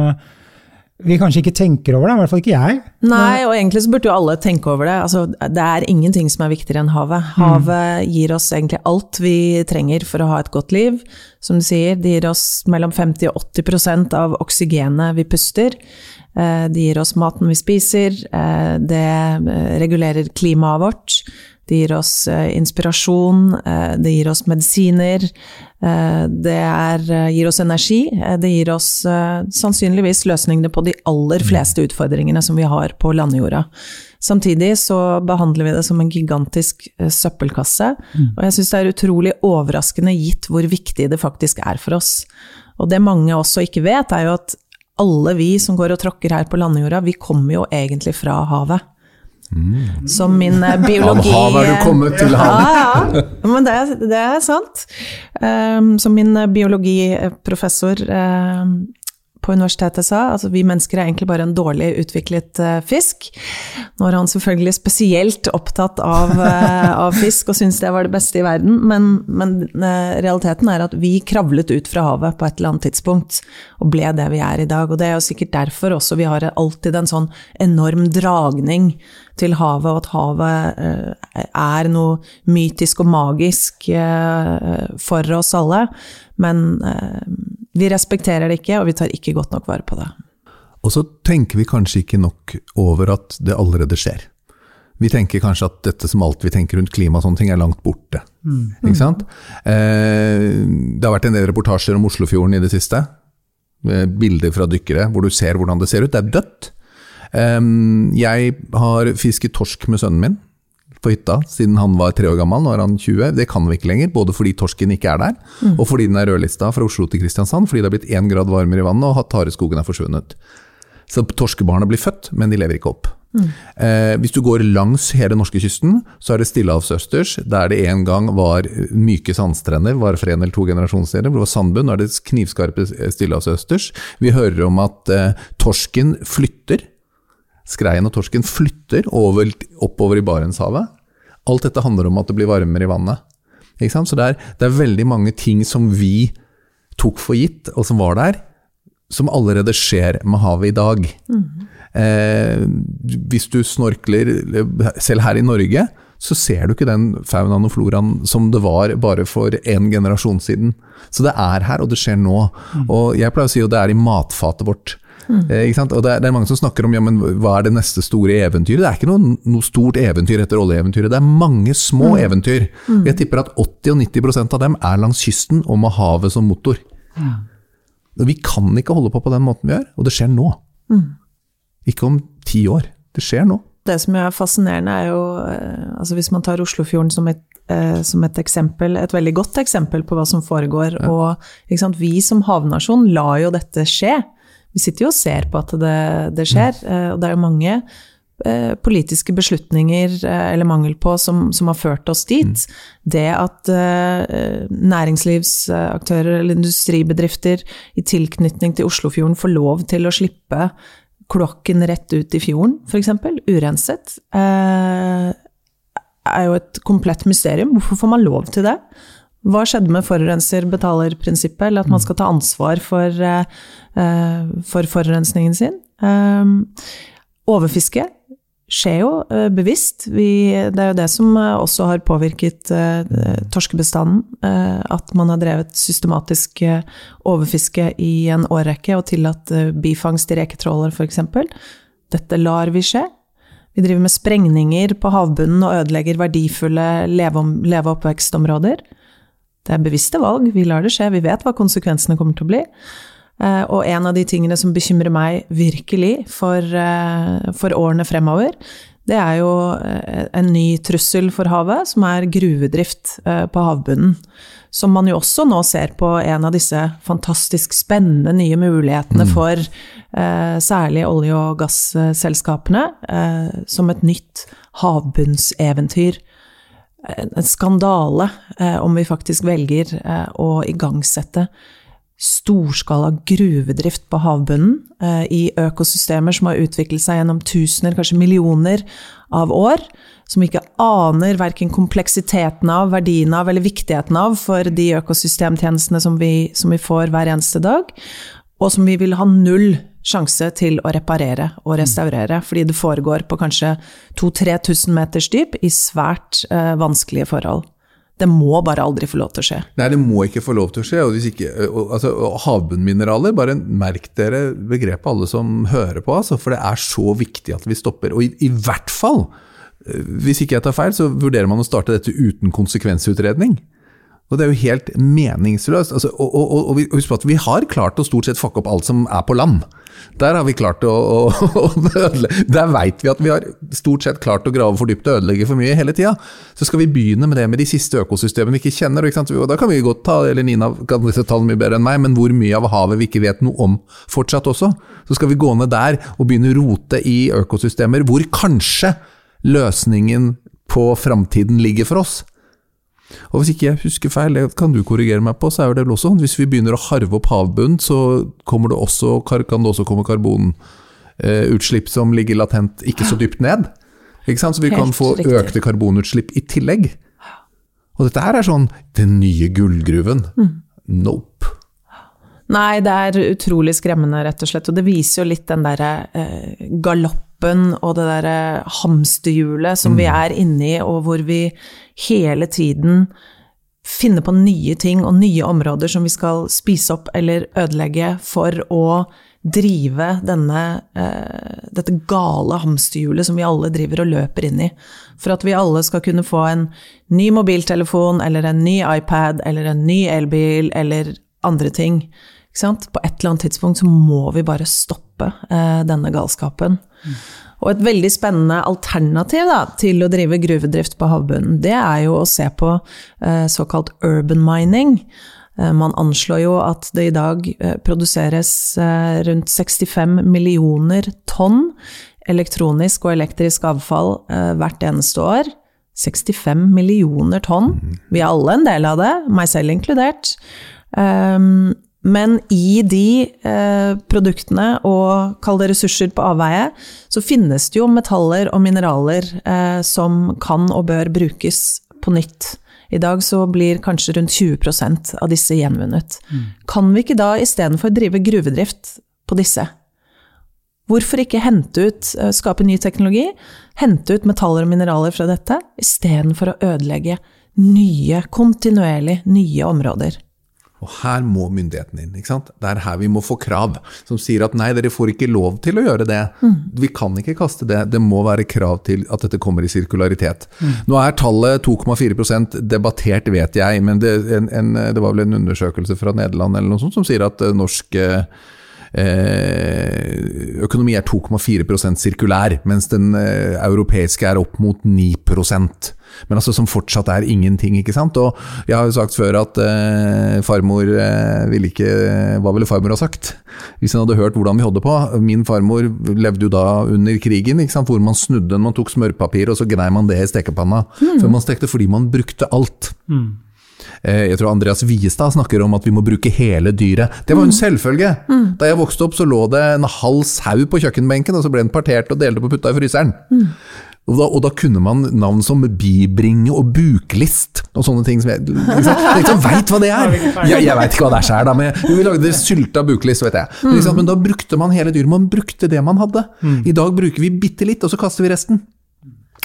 vi kanskje ikke tenker over det, i hvert fall ikke jeg. Nei, og egentlig så burde jo alle tenke over det. Altså, det er ingenting som er viktigere enn havet. Mm. Havet gir oss egentlig alt vi trenger for å ha et godt liv. Som du sier, det gir oss mellom 50 og 80% av oksygenet vi puster. Eh, det gir oss maten vi spiser, eh, det eh, regulerer klimaet vårt. Det gir oss inspirasjon, det gir oss medisiner, Eh, det er, eh, gir oss energi. Eh, det gir oss sannsynligvis løsningene på de aller mm. fleste utfordringene som vi har på landjorda. Samtidig så behandler vi det som en gigantisk søppelkasse. Mm. Og jeg syns det er utrolig overraskende gitt hvor viktig det faktisk er for oss. Og det mange også ikke vet, er jo at alle vi som går og tråkker her på landjorda, vi kommer jo egentlig fra havet. Mm. Så min eh, biologi Av havet er du kommet til havet! Ja, ja. Men det, det er sant. Um, som min eh, biologiprofessor um, på universitetet sa, altså vi mennesker er egentlig bare en dårlig utviklet eh, fisk. Nå er han selvfølgelig spesielt opptatt av, (laughs) eh, av fisk og syns det var det beste i verden, men, men eh, realiteten er at vi kravlet ut fra havet på et eller annet tidspunkt og ble det vi er i dag. Og det er jo sikkert derfor også vi har alltid en sånn enorm dragning til havet, og at havet er noe mytisk og magisk for oss alle. Men vi respekterer det ikke, og vi tar ikke godt nok vare på det. Og så tenker vi kanskje ikke nok over at det allerede skjer. Vi tenker kanskje at dette som alt vi tenker rundt klima og sånne ting, er langt borte. Ikke sant? Eh, det har vært en del reportasjer om Oslofjorden i det siste. Eh, bilder fra dykkere hvor du ser hvordan det ser ut. Det er dødt. Eh, jeg har fisket torsk med sønnen min på hytta siden han var tre år gammel. Nå er han 20. Det kan vi ikke lenger, både fordi torsken ikke er der, og fordi den er rødlista fra Oslo til Kristiansand, fordi det har blitt én grad varmere i vannet og tareskogen er forsvunnet. Så torskebarna blir født, men de lever ikke opp. Eh, hvis du går langs hele norskekysten, så er det stillehavsøsters, der det en gang var myke sandstrender, var for en eller to generasjoner hvor det var sandbunn, nå er det knivskarpe stillehavsøsters. Vi hører om at eh, torsken flytter. Skreien og torsken flytter over, oppover i Barentshavet. Alt dette handler om at det blir varmere i vannet. Så det er, det er veldig mange ting som vi tok for gitt, og som var der, som allerede skjer med havet i dag. Eh, hvis du snorkler, selv her i Norge, så ser du ikke den faunaen og floraen som det var bare for en generasjon siden. Så det er her, og det skjer nå. Og jeg pleier å si at det er i matfatet vårt. Eh, ikke sant? Og det er, det er mange som snakker om ja, men hva er det neste store eventyret. Det er ikke noe, noe stort eventyr etter oljeeventyret, det er mange små eventyr. Jeg tipper at 80-90% av dem er langs kysten og med havet som motor. Og Vi kan ikke holde på på den måten vi gjør, og det skjer nå. Ikke om ti år. Det skjer nå. Det som er fascinerende, er jo eh, altså Hvis man tar Oslofjorden som et, eh, som et eksempel, et veldig godt eksempel på hva som foregår. Og ikke sant, vi som havnasjon lar jo dette skje. Vi sitter jo og ser på at det, det skjer. eh, Og det er jo mange eh, politiske beslutninger, eh, eller mangel på, som, som har ført oss dit. Det at næringslivsaktører eller industribedrifter i tilknytning til Oslofjorden får lov til å slippe kloakken rett ut i fjorden, f.eks., urenset, er jo et komplett mysterium. Hvorfor får man lov til det? Hva skjedde med forurenser betaler-prinsippet, eller at man skal ta ansvar for, eh, eh, for forurensningen sin? Eh, overfiske skjer jo eh, bevisst. Vi, det er jo det som også har påvirket torskebestanden. at man har drevet systematisk overfiske i en årrekke og tillatt bifangst i reketråler f.eks. Dette lar vi skje. Vi driver med sprengninger på havbunnen og ødelegger verdifulle leve- leve- og oppvekstområder. Det er bevisste valg, vi lar det skje, vi vet hva konsekvensene kommer til å bli. Eh, Og en av de tingene som bekymrer meg virkelig for, eh, for årene fremover, det er jo eh, en ny trussel for havet, som er gruvedrift på havbunnen. Som man jo også nå ser på en av disse fantastisk spennende nye mulighetene for eh, særlig olje- og gasselskapene, eh, som et nytt havbunnseventyr en skandale eh, om vi faktisk velger eh, å igangsette storskala gruvedrift på havbunnen eh, i økosystemer som har utviklet seg gjennom tusener, kanskje millioner av år, som ikke aner verken kompleksiteten av, verdien av eller viktigheten av for de økosystemtjenestene som vi, som vi får hver eneste dag, og som vi vil ha null sjanse til å reparere og restaurere, fordi det foregår på kanskje 2000-3000 meters dyp i svært eh, vanskelige forhold. Det må bare aldri få lov til å skje. Nei, det må ikke få lov til å skje. Og ikke, og, altså, havbunnmineraler, bare merk dere begrepet alle som hører på, altså, for det er så viktig at vi stopper. Og i, i hvert fall, hvis ikke jeg tar feil, så vurderer man å starte dette uten konsekvensutredning. Og det er jo helt meningsløst. Altså, og, og, og, husk på at vi har klart å stort sett fucke opp alt som er på land. Der har vi klart å, å, (laughs) å ødelegge. Der veit vi at vi har stort sett klart å grave for dypt og ødelegge for mye hele tida. Så skal vi begynne med det med de siste økosystemene vi ikke kjenner. Ikke? Og da kan vi godt ta, eller Nina kan disse tallene mye bedre enn meg, men hvor mye av havet vi ikke vet noe om fortsatt også. Så skal vi gå ned der og begynne å rote i økosystemer hvor kanskje løsningen på framtiden ligger for oss. Og hvis ikke jeg husker feil, det kan du korrigere meg på, så er det vel også sånn hvis vi begynner å harve opp havbunnen, så det også, kan det også komme karbonutslipp som ligger latent ikke så dypt ned. Så vi kan få riktig. økte karbonutslipp i tillegg. Og dette her er sånn den nye gullgruven. Nope. Nei, det er utrolig skremmende, rett og slett. Og det viser jo litt den derre eh, galoppen og det derre hamsterhjulet som vi er inni, og hvor vi hele tiden finner på nye ting og nye områder som vi skal spise opp eller ødelegge for å drive denne, eh, dette gale hamsterhjulet som vi alle driver og løper inn i. For at vi alle skal kunne få en ny mobiltelefon eller en ny iPad eller en ny elbil eller andre ting. På et eller annet tidspunkt så må vi bare stoppe eh, denne galskapen. Og et veldig spennende alternativ da, til å drive gruvedrift på havbunnen, det er jo å se på eh, såkalt urban mining. Eh, man anslår jo at det i dag produseres rundt 65 millioner tonn elektronisk og elektrisk avfall hvert eneste år. 65 millioner tonn. Vi er alle en del av det, meg selv inkludert. Men i de eh, produktene og kall det ressurser på avveie, så finnes det jo metaller og mineraler eh, som kan og bør brukes på nytt. I dag så blir kanskje rundt 20% av disse gjenvunnet. Kan vi ikke da istedenfor drive gruvedrift på disse? Hvorfor ikke hente ut, eh, skape ny teknologi, hente ut metaller og mineraler fra dette, istedenfor å ødelegge nye, kontinuerlig nye områder? Og her må myndighetene inn. ikke sant? Det er her vi må få krav som sier at nei, dere får ikke lov til å gjøre det. Vi kan ikke kaste det. Det må være krav til at dette kommer i sirkularitet. Nå er tallet 2,4% debattert, vet jeg, men det, en, en, det var vel en undersøkelse fra Nederland eller noe sånt som sier at eh, norsk eh, økonomi er 2,4% sirkulær, mens den eh, europeiske er opp mot 9% men altså som fortsatt er ingenting, ikke sant. Og jeg har jo sagt før at eh, farmor eh, ville ikke Hva ville farmor ha sagt? Hvis hun hadde hørt hvordan vi holdt på. Min farmor levde jo da under krigen, ikke sant? hvor man snudde man tok smørpapir og så gnei man det i stekepanna før man stekte, fordi man brukte alt. Eh, Jeg tror Andreas Wiestad snakker om at vi må bruke hele dyret. Det var jo en selvfølge. Da jeg vokste opp så lå det en halv sau på kjøkkenbenken, og så ble den partert og delt opp og putta i fryseren. Og da, og da kunne man navn som bibringe og buklist og sånne ting som jeg liksom, liksom veit hva det er! (laughs) Jeg, jeg veit ikke hva det er sjøl, men vi lagde sylta buklist, vet jeg. Men, liksom, men da brukte man hele dyret. Man brukte det man hadde. I dag bruker vi bitte litt, og så kaster vi resten.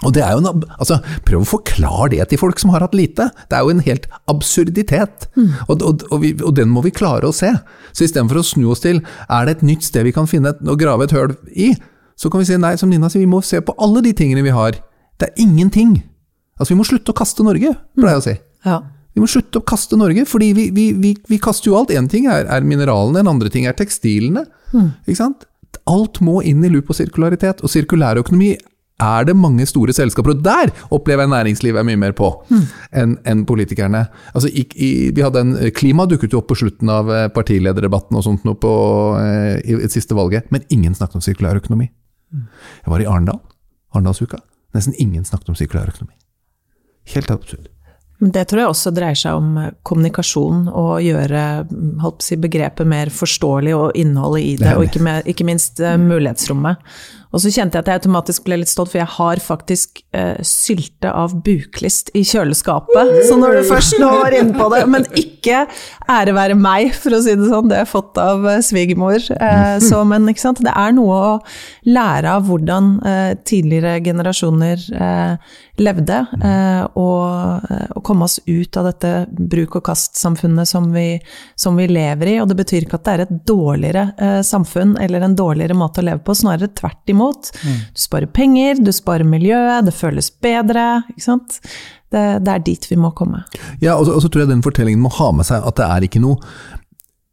Og det er jo en, altså, Prøv å forklare det til folk som har hatt lite. Det er jo en helt absurditet. Og, og, og, vi, og den må vi klare å se. Så istedenfor å snu oss til er det et nytt sted vi kan finne et, og grave et høl i, så kan vi si nei, som Nina sier, vi må se på alle de tingene vi har. Det er ingenting. Altså Vi må slutte å kaste Norge, pleier jeg å si. Ja. Vi må slutte å kaste Norge, fordi vi, vi, vi, vi kaster jo alt. Én ting er, er mineralene, en andre ting er tekstilene. Ikke sant? Alt må inn i loop og sirkularitet. Og sirkulærøkonomi er det mange store selskaper, og der opplever jeg næringslivet er mye mer på enn en politikerne. Altså, i, i, vi hadde en, Klima dukket jo opp på slutten av eh, partilederdebatten og sånt noe på, eh, i det siste valget, men ingen snakket om sirkulærøkonomi. Jeg var i Arendal, Arendalsuka. Nesten ingen snakket om sirkulærøkonomi. Helt absurd. Det tror jeg også dreier seg om eh, kommunikasjon, og gjøre mm, å si, begrepet mer forståelig og innholdet i det, og ikke, mer, ikke minst eh, mulighetsrommet. Og så kjente jeg at jeg automatisk ble litt stolt, for jeg har faktisk eh, sylte av buklist i kjøleskapet. Så når du først nå var inne på det Men ikke ære være meg, for å si det sånn, det har jeg fått av eh, svigermor. Eh, så, men ikke sant? det er noe å lære av hvordan eh, tidligere generasjoner eh, levde, eh, og, eh, og komme oss ut av dette bruk-og-kast-samfunnet som, vi- som vi lever i. Og det betyr ikke at det er et dårligere eh, samfunn eller en dårligere måte å leve på, snarere tvert imot. Imot. Du sparer penger, du sparer miljøet, det føles bedre. ikke sant? Det, det er dit vi må komme. Ja, og så, og så tror jeg den fortellingen må ha med seg at det er ikke noe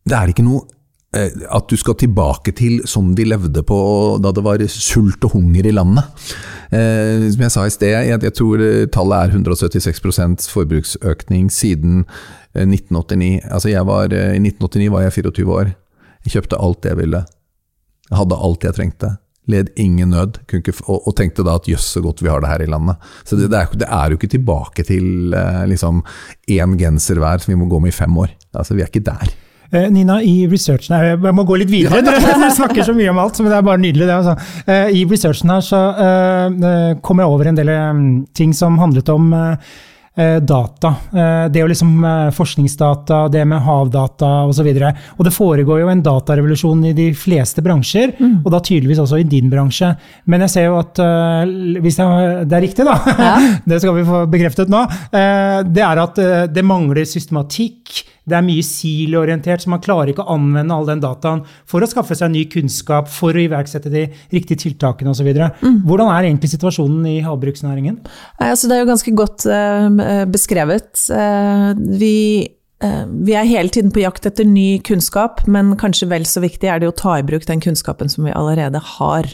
Det er ikke noe eh, at du skal tilbake til sånn de levde på da det var sult og hunger i landet. Eh, som jeg sa i sted, jeg, jeg tror eh, tallet er 176 forbruksøkning siden eh, 1989. Altså jeg var, eh, I 1989 var jeg 24 år. Jeg kjøpte alt jeg ville. Jeg hadde alt jeg trengte. Led ingen nød, ikke, og, og tenkte da at jøss så godt vi har det her i landet. Så det, det, er, det er jo ikke tilbake til eh, liksom én genser hver som vi må gå med i fem år. Altså Vi er ikke der. Eh, Nina, i researchen her, jeg må gå litt videre, (laughs) du dere (laughs) snakker så mye om alt, men det er bare nydelig det. Altså. Eh, I researchen her så eh, kom jeg over en del ting som handlet om data. Eh, det å liksom eh, forskningsdata, det med havdata osv. Og, så og det foregår jo en datarevolusjon i de fleste bransjer, og da tydeligvis også i din bransje. Men jeg ser jo at eh, hvis jeg, det er riktig, da, (laughs) det skal vi få bekreftet nå, eh, det er at eh, det mangler systematikk. Det er mye siloorientert, så man klarer ikke å anvende all den dataen for å skaffe seg ny kunnskap, for å iverksette de riktige tiltakene osv. Hvordan er egentlig situasjonen i havbruksnæringen? Altså det er jo ganske godt uh, beskrevet. Uh, vi, eh, vi er hele tiden på jakt etter ny kunnskap, men kanskje vel så viktig er det å ta i bruk den kunnskapen som vi allerede har.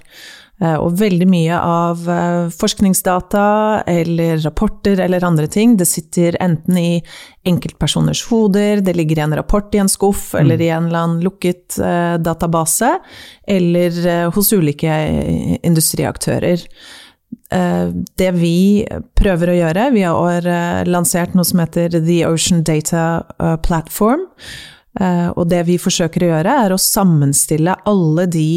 Eh, Og veldig mye av eh, forskningsdata eller rapporter eller andre ting, det sitter enten i enkeltpersoners hoder, det ligger i en rapport i en skuff eller i en eller annen lukket eh, database, eller hos ulike industriaktører. Det vi prøver å gjøre, vi har lansert noe som heter The Ocean Data Platform. Og det vi forsøker å gjøre, er å sammenstille alle de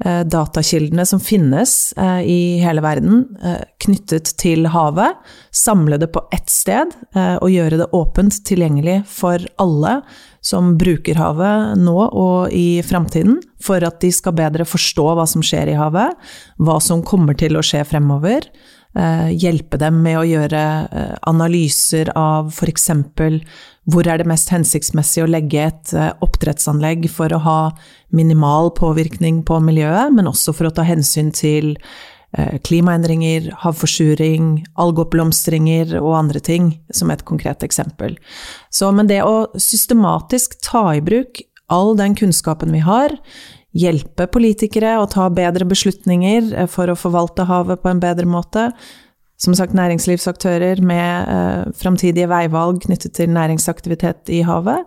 datakildene som finnes eh, i hele verden eh, knyttet til havet, samle det på ett sted eh, og gjøre det åpent tilgjengelig for alle som bruker havet nå og i framtiden, for at de skal bedre forstå hva som skjer i havet, hva som kommer til å skje fremover. eh, Hjelpe dem med å gjøre eh, analyser av f.eks. hvor er det mest hensiktsmessig å legge et eh, oppdrettsanlegg for å ha minimal påvirkning på miljøet, men også for å ta hensyn til eh, klimaendringer, havforsuring, algeoppblomstringer og andre ting, som et konkret eksempel. Så, men det å systematisk ta i bruk all den kunnskapen vi har, hjelpe politikere å ta bedre beslutninger eh, for å forvalte havet på en bedre måte, som sagt næringslivsaktører med eh, framtidige veivalg knyttet til næringsaktivitet i havet,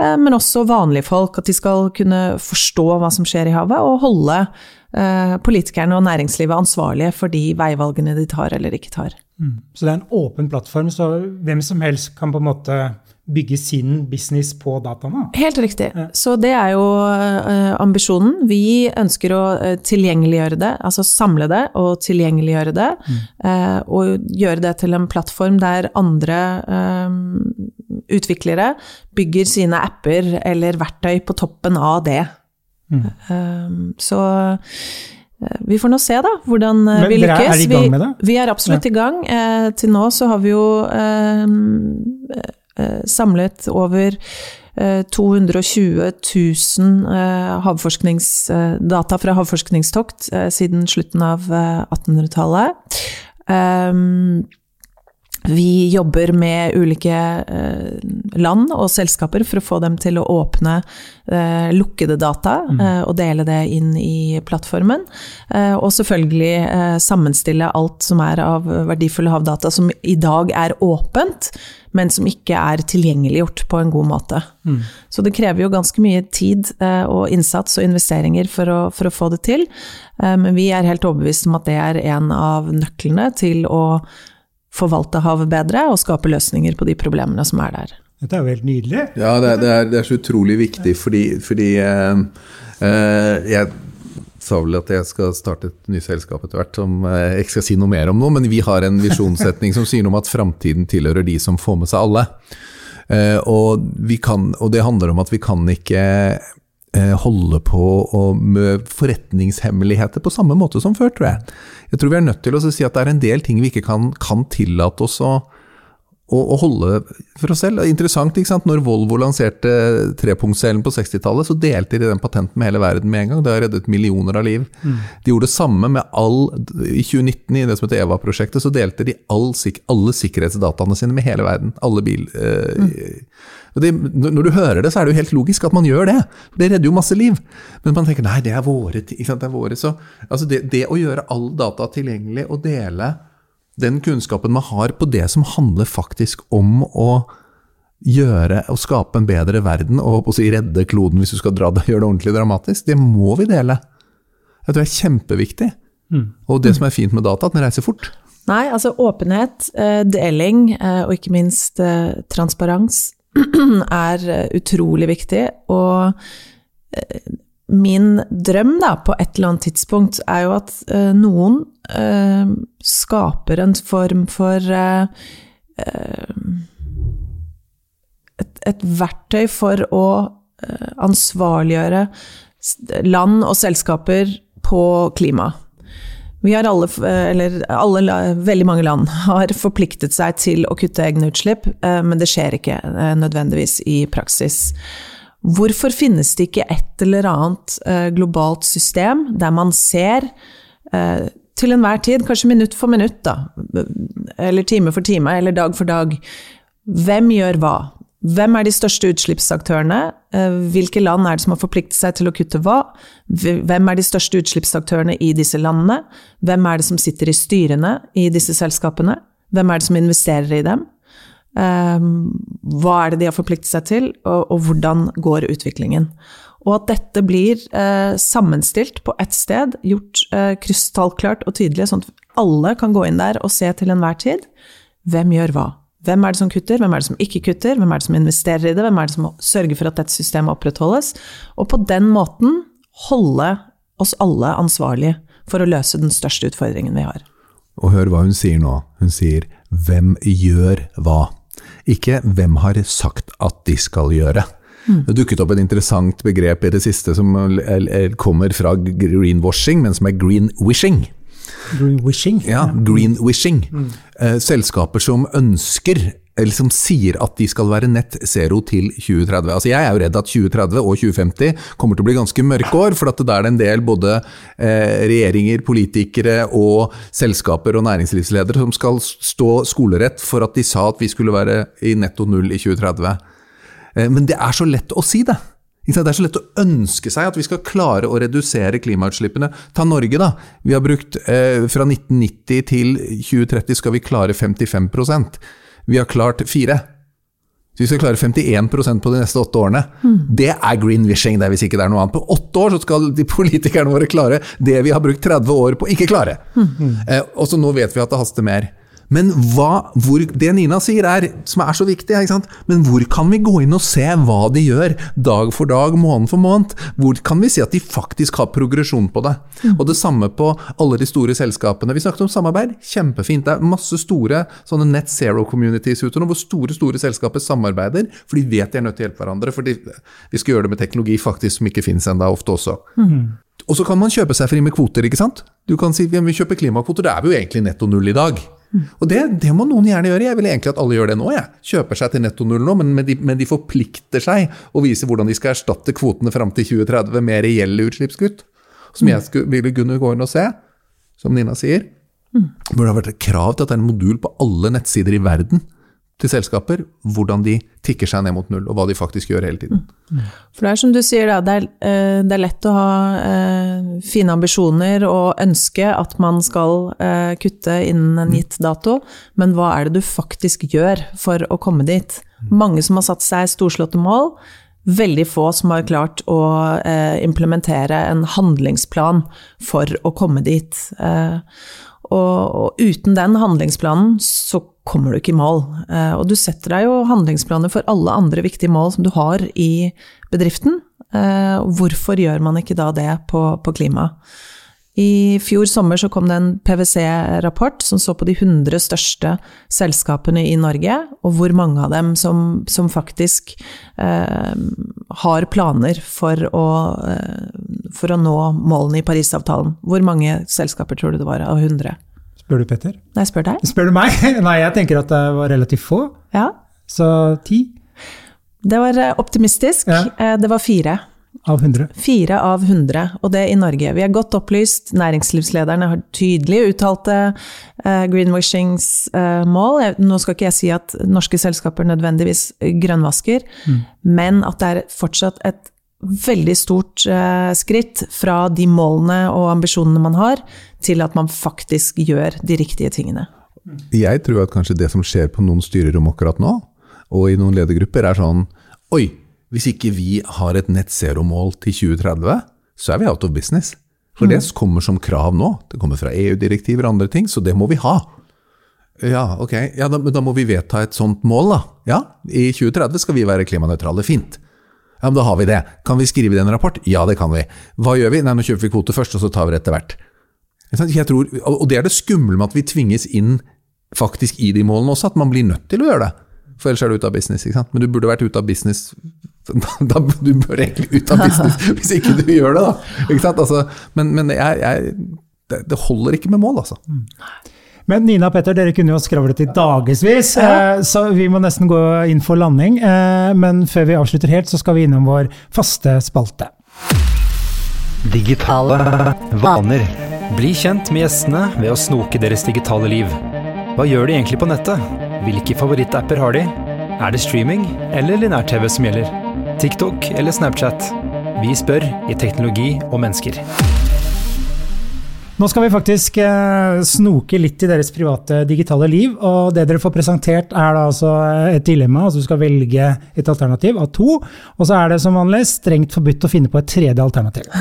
eh, men også vanlige folk, at de skal kunne forstå hva som skjer i havet, og holde eh, politikerne og næringslivet ansvarlige for de veivalgene de tar eller ikke tar. Så det er en åpen plattform, så hvem som helst kan på en måte bygge sin business på dataene? Helt riktig. Så det er jo eh, ambisjonen. Vi ønsker å eh, tilgjengeliggjøre det, altså samle det og tilgjengeliggjøre det. eh, og gjøre det til en plattform der andre utviklere bygger sine apper eller verktøy på toppen av det. Eh, så vi får nå se, da, hvordan Men vi dere er- dere er i gang med det? Vi er absolutt i gang. Til nå så har vi jo samlet over eh, 220 000 eh, havforskningsdata fra havforskningstokt eh, siden slutten av eh, 1800-tallet. Vi jobber med ulike eh, land og selskaper for å få dem til å åpne eh, lukkede data mm. og dele det inn i plattformen. Eh, og selvfølgelig eh, sammenstille alt som er av verdifulle havdata som i dag er åpent, men som ikke er tilgjengeliggjort på en god måte. Så det krever jo ganske mye tid eh, og innsats og investeringer for å, for å få det til. Eh, men vi er helt overbevist om at det er en av nøklene til å forvalte havet bedre og skape løsninger på de problemene som er der. Dette er jo helt nydelig. Ja, det er, det er, det er så utrolig viktig, fordi, fordi eh, eh, Jeg sa vel at jeg skal starte et nytt selskap etter hvert, som eh, jeg ikke skal si noe mer om nå, men vi har en visjonssetning som sier noe om at framtiden tilhører de som får med seg alle. Eh, og, vi kan, og det handler om at vi kan ikke holde på med forretningshemmeligheter på samme måte som før, tror jeg. Jeg tror vi er nødt til å si at det er en del ting vi ikke kan, kan tillate oss å å, holde for oss selv. Interessant, ikke sant? Når Volvo lanserte trepunktscellen på 60-tallet, så delte de den patenten med hele verden med en gang. Det har reddet millioner av liv. Mm. De gjorde det samme med all I 2019, i det som heter EVA-prosjektet, så delte de all, alle sikkerhetsdataene sine med hele verden. Alle bil... Eh, mm. Det, når du hører det, så er det jo helt logisk at man gjør det. Det redder jo masse liv. Men man tenker nei, det er våre. Det er våre. Så, altså det, det å gjøre all data tilgjengelig og dele den kunnskapen man har på det som handler faktisk om å gjøre og skape en bedre verden, og å si redde kloden hvis du skal dra det, (laughs) gjøre det ordentlig dramatisk, det må vi dele. Jeg tror det er kjempeviktig. Mm. Og det som er fint med data, at den reiser fort. Nei, altså åpenhet, eh, deling eh, og ikke minst eh, transparens (clears throat) er utrolig viktig. Og min drøm da, på et eller annet tidspunkt, er jo at uh, noen uh, skaper en form for uh, et, et, verktøy for å ansvarliggjøre land og selskaper på klima. Vi har alle, eller alle, veldig mange land har forpliktet seg til å kutte egne utslipp, men det skjer ikke nødvendigvis i praksis. Hvorfor finnes det ikke et eller annet eh, globalt system der man ser eh, til enhver tid, kanskje minutt for minutt, da, eller time for time, eller dag for dag, hvem gjør hva? Hvem er de største utslippsaktørene? Eh, hvilke land er det som har forpliktet seg til å kutte hva? Hvem er de største utslippsaktørene i disse landene? Hvem er det som sitter i styrene i disse selskapene? Hvem er det som investerer i dem? Ehm, hva er det de har forpliktet seg til, og, og hvordan går utviklingen? Og at dette blir eh, sammenstilt på ett sted, gjort eh, krystallklart og tydelig, sånn at alle kan gå inn der og se til enhver tid hvem gjør hva. Hvem er det som kutter, hvem er det som ikke kutter, hvem er det som investerer i det, hvem er det som sørger for at dette systemet opprettholdes? Og på den måten holde oss alle ansvarlige for å løse den største utfordringen vi har. Og hør hva hun sier nå. Hun sier 'hvem gjør hva'? Ikke hvem har sagt at de skal gjøre. Mm. Det dukket opp et interessant begrep i det siste som kommer fra greenwashing, men som er greenwishing. Greenwishing? Ja, greenwishing. Mm. Selskaper som ønsker eller som sier at de skal være nett zero til 2030. Altså Jeg er jo redd at 2030 og 2050 kommer til å bli ganske mørke år, for at det er en del både eh, regjeringer, politikere og selskaper og næringslivsledere som skal stå skolerett for at de sa at vi skulle være i netto null i 2030. Eh, men det er så lett å si det. Det er så lett å ønske seg at vi skal klare å redusere klimautslippene. Ta Norge, da. Vi har brukt eh, Fra 1990 til 2030 skal vi klare 55 vi har klart fire. Så vi skal klare 51% på de neste åtte årene. Mm. Det er green wishing, det hvis ikke det er noe annet. På åtte år så skal de politikerne våre klare det vi har brukt 30 år på ikke klare. Mm. Eh, og så nå vet vi at det haster mer. Men hva, hvor, det Nina sier, er, som er så viktig, men hvor kan vi gå inn og se hva de gjør, dag for dag, måned for måned? Hvor kan vi si at de faktisk har progresjon på det? Mm. Og det samme på alle de store selskapene. Vi snakket om samarbeid, kjempefint. Det er masse store sånne net zero communities ute nå, hvor store store selskaper samarbeider, for de vet de er nødt til å hjelpe hverandre. For vi skal gjøre det med teknologi faktisk som ikke finnes ennå, ofte også. Mm. Og så kan man kjøpe seg fri med kvoter, ikke sant? Du kan si vi kjøper klimakvoter, det er vi jo egentlig netto null i dag. Og det, det, må noen gjerne gjøre. Jeg vil egentlig at alle gjør det nå. Jeg. Kjøper seg til netto null nå, men, men, de, men, de, forplikter seg å vise hvordan de skal erstatte kvotene fram til 2030 med reelle utslippskutt. Som jeg skulle, ville kunne gå inn og se, som Nina sier. Mm. Burde ha vært et krav til at det er en modul på alle nettsider i verden til selskaper, hvordan de tikker seg ned mot null, og hva de faktisk gjør hele tiden. Mm. For det er som du sier, da, det, er, eh, det er lett å ha eh, fine ambisjoner og ønske at man skal eh, kutte innen en gitt dato, men hva er det du faktisk gjør for å komme dit? Mange som har satt seg storslåtte mål, veldig få som har klart å implementere en handlingsplan for å komme dit. Og, og, uten den handlingsplanen så kommer du ikke i mål. Eh, og du setter deg jo handlingsplaner for alle andre viktige mål som du har i bedriften. Eh, hvorfor gjør man ikke da det på, på klima? I fjor sommer så kom det en PwC-rapport som så på de 100 største selskapene i Norge, og hvor mange av dem som, som faktisk eh, har planer for å, eh, for å, nå målene i Parisavtalen. Hvor mange selskaper tror du det var av 100? Spør du Petter? Nei, spør deg. (laughs) Spør du meg? (laughs) Nei, jeg tenker at det var relativt få. Ja. Så ti Det var eh, optimistisk. Ja. Eh, Det var fire. Av hundre. Fire av hundre, og det i Norge. Vi er godt opplyst. Næringslivslederne har tydelig uttalte Greenwashings mål. Jeg- Nå skal ikke jeg si at norske selskaper nødvendigvis grønnvasker, men at det er fortsatt et veldig stort eh, skritt fra de målene og ambisjonene man har, til at man faktisk gjør de riktige tingene. Jeg tror at kanskje det som skjer på noen styrerom akkurat nå, og i noen ledergrupper, er sånn Oi, hvis ikke vi har et nett zero-mål til 2030, så er vi out of business. For det kommer som krav nå. Det kommer fra EU-direktiver og andre ting, så det må vi ha. Ja, ok. Ja, da, da må vi vedta et sånt mål, da. Ja, i 2030 skal vi være klimanøytrale. Fint. Ja, men da har vi det. Kan vi skrive det i en rapport? Ja, det kan vi. Hva gjør vi? Nei, nå kjøper vi kvoter først, og så tar vi det etter hvert. Jeg tror, og det er det skumle med at vi tvinges inn faktisk i de målene også, at man blir nødt til å gjøre det. For ellers er du ute av business. ikke sant? Men du burde vært ute av business (laughs) da, Du bør egentlig ut av business (laughs) hvis ikke du gjør det, da. Ikke sant? Altså, men men jeg, jeg, det, det holder ikke med mål, altså. Men Nina og Petter, dere kunne jo skravlet i dagevis, eh, så vi må nesten gå inn for landing. Eh, Men før vi avslutter helt, så skal vi innom vår faste spalte. Digitale vaner. Bli kjent med gjestene ved å snoke deres digitale liv. Hva gjør de egentlig på nettet? Hvilke favorittapper har de? Er det streaming eller linær-TV som gjelder? TikTok eller Snapchat? Vi spør i Teknologi og mennesker. Nå skal vi faktisk eh, snoke litt i deres private digitale liv, og det dere får presentert er da altså et dilemma, altså du skal velge et alternativ av to, og så er det som vanlig strengt forbudt å finne på et tredje alternativ. (laughs)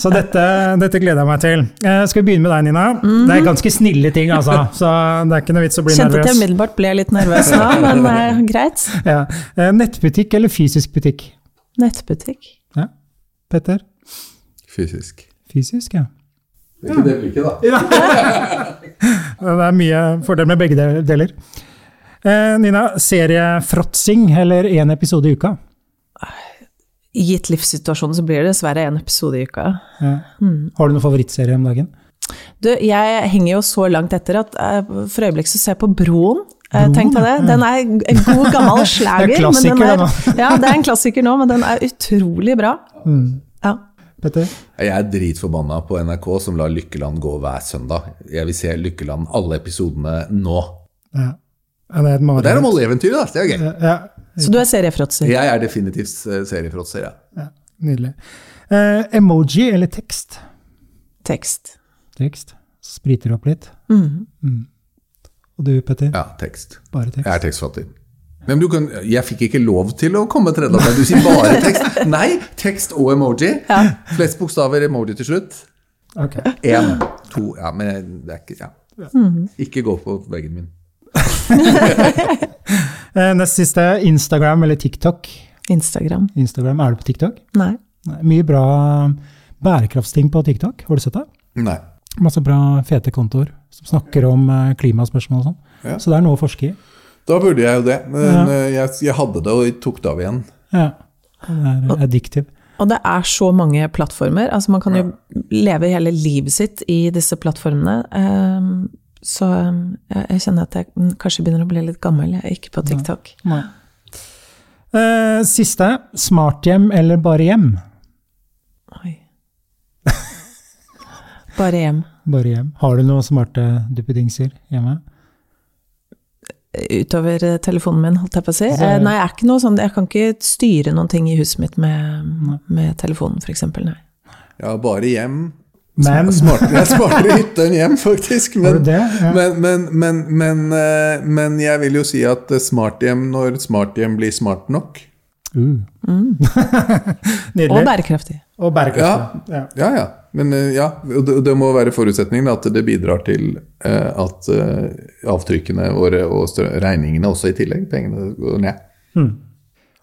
Så dette, dette gleder jeg meg til. Eh, skal vi begynne med deg, Nina? Det er ganske snille ting, altså, så det er ikke noe vits å bli Kjente at jeg nervøs. umiddelbart ble litt nervøs nå, (laughs) men eh, greit. Ja. Eh, Nettbutikk eller fysisk butikk? Nettbutikk. Ja. Petter? Fysisk. Fysisk, ja. Det er ikke det blikket, da. (laughs) Det er mye fordel med begge deler. Eh, Nina, seriefråtsing eller én episode i uka? Gitt livssituasjonen så blir det dessverre en episode i uka. Ja. Har du noen favorittserie om dagen? Du, jeg henger jo så langt etter at eh, for øyeblikk så ser jeg på Broen. Eh, Broen, Tenk deg det. ja. Den er en god, gammel slager. (laughs) Det er en klassiker, men den er, (laughs) ja, det er en klassiker nå, men den er utrolig bra. Ja. Petter? Jeg er dritforbanna på NRK som lar Lykkeland gå hver søndag. Jeg vil se Lykkeland alle episodene nå. Ja. Ja, det er et mareritt. det er oljeeventyret, da. Det er gøy. Ja, Så du er seriefråtser? Jeg er definitivt eh, seriefråtser, ja. ja, nydelig. Eh, emoji eller tekst? Tekst. Tekst. Spriter opp litt. Mhm. Og du, Petter? Ja, tekst. Bare tekst? Jeg er tekstfatter. Men du kan, jeg fikk ikke lov til å komme tredje men Du sier bare tekst. Nei, tekst og emoji. Flest bokstaver emoji til slutt. Ok. Én, to Ja, men det er ikke ja. Ikke gå på veggen min. (laughs) Eh, nest siste, Instagram eller TikTok? Instagram. Instagram, Er du på TikTok? Nei. Nei, mye bra bærekraftsting på TikTok. Har du sett det? Nei. Masse bra, fete kontoer som snakker om eh, klimaspørsmål og sånn. Ja. Så det er noe å forske i. Da burde jeg jo det. Men Ja. eh, jeg, jeg hadde det, og jeg tok det av igjen. Ja. Det er addictive. Og det er så mange plattformer. Altså man kan jo leve hele livet sitt i disse plattformene. Ehm, Så jeg, jeg kjenner at jeg kanskje begynner å bli litt gammel. Jeg er ikke på TikTok. Nei. Eh, siste. Smarthjem eller bare hjem? Oi. (laughs) Bare hjem. Bare hjem. Har du noen smarte duppedingser hjemme? Utover eh, telefonen min, holdt jeg på å si. Så- Eh, Nei, jeg er ikke noe sånn, jeg kan ikke styre noen ting i huset mitt med, med telefonen, f.eks. Nei. Ja, bare hjem. Men smartere, jeg er smartere hytte enn hjem, faktisk. Men, det? Ja. men, men, men, men, eh, men jeg vil jo si at smarthjem når smarthjem blir smart nok. Uh. (laughs) Nydelig. Og bærekraftig. Og bærekraftig. Ja. Ja, ja. Men eh, ja, det, det må være forutsetningen at det bidrar til eh, at eh, avtrykkene våre og strø- regningene også i tillegg, pengene går ned.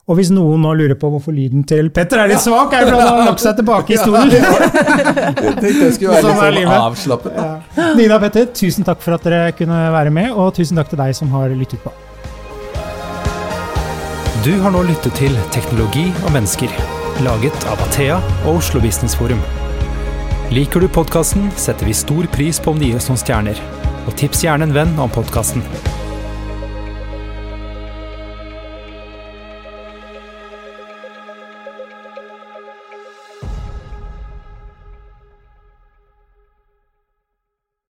Og hvis noen nå lurer på hvorfor lyden til Petter er litt svak, er det fordi han har lagt seg tilbake i (laughs) stolen. Jeg tenkte jeg skulle være Sånn litt sånn avslappet. da. Nina og Petter, tusen takk for at dere kunne være med, og tusen takk til deg som har lyttet på. Du har nå lyttet til Teknologi og mennesker, laget av Athea og Oslo Business Forum. Liker du podkasten, setter vi stor pris på om det gir oss noen stjerner. Og tips gjerne en venn om podkasten.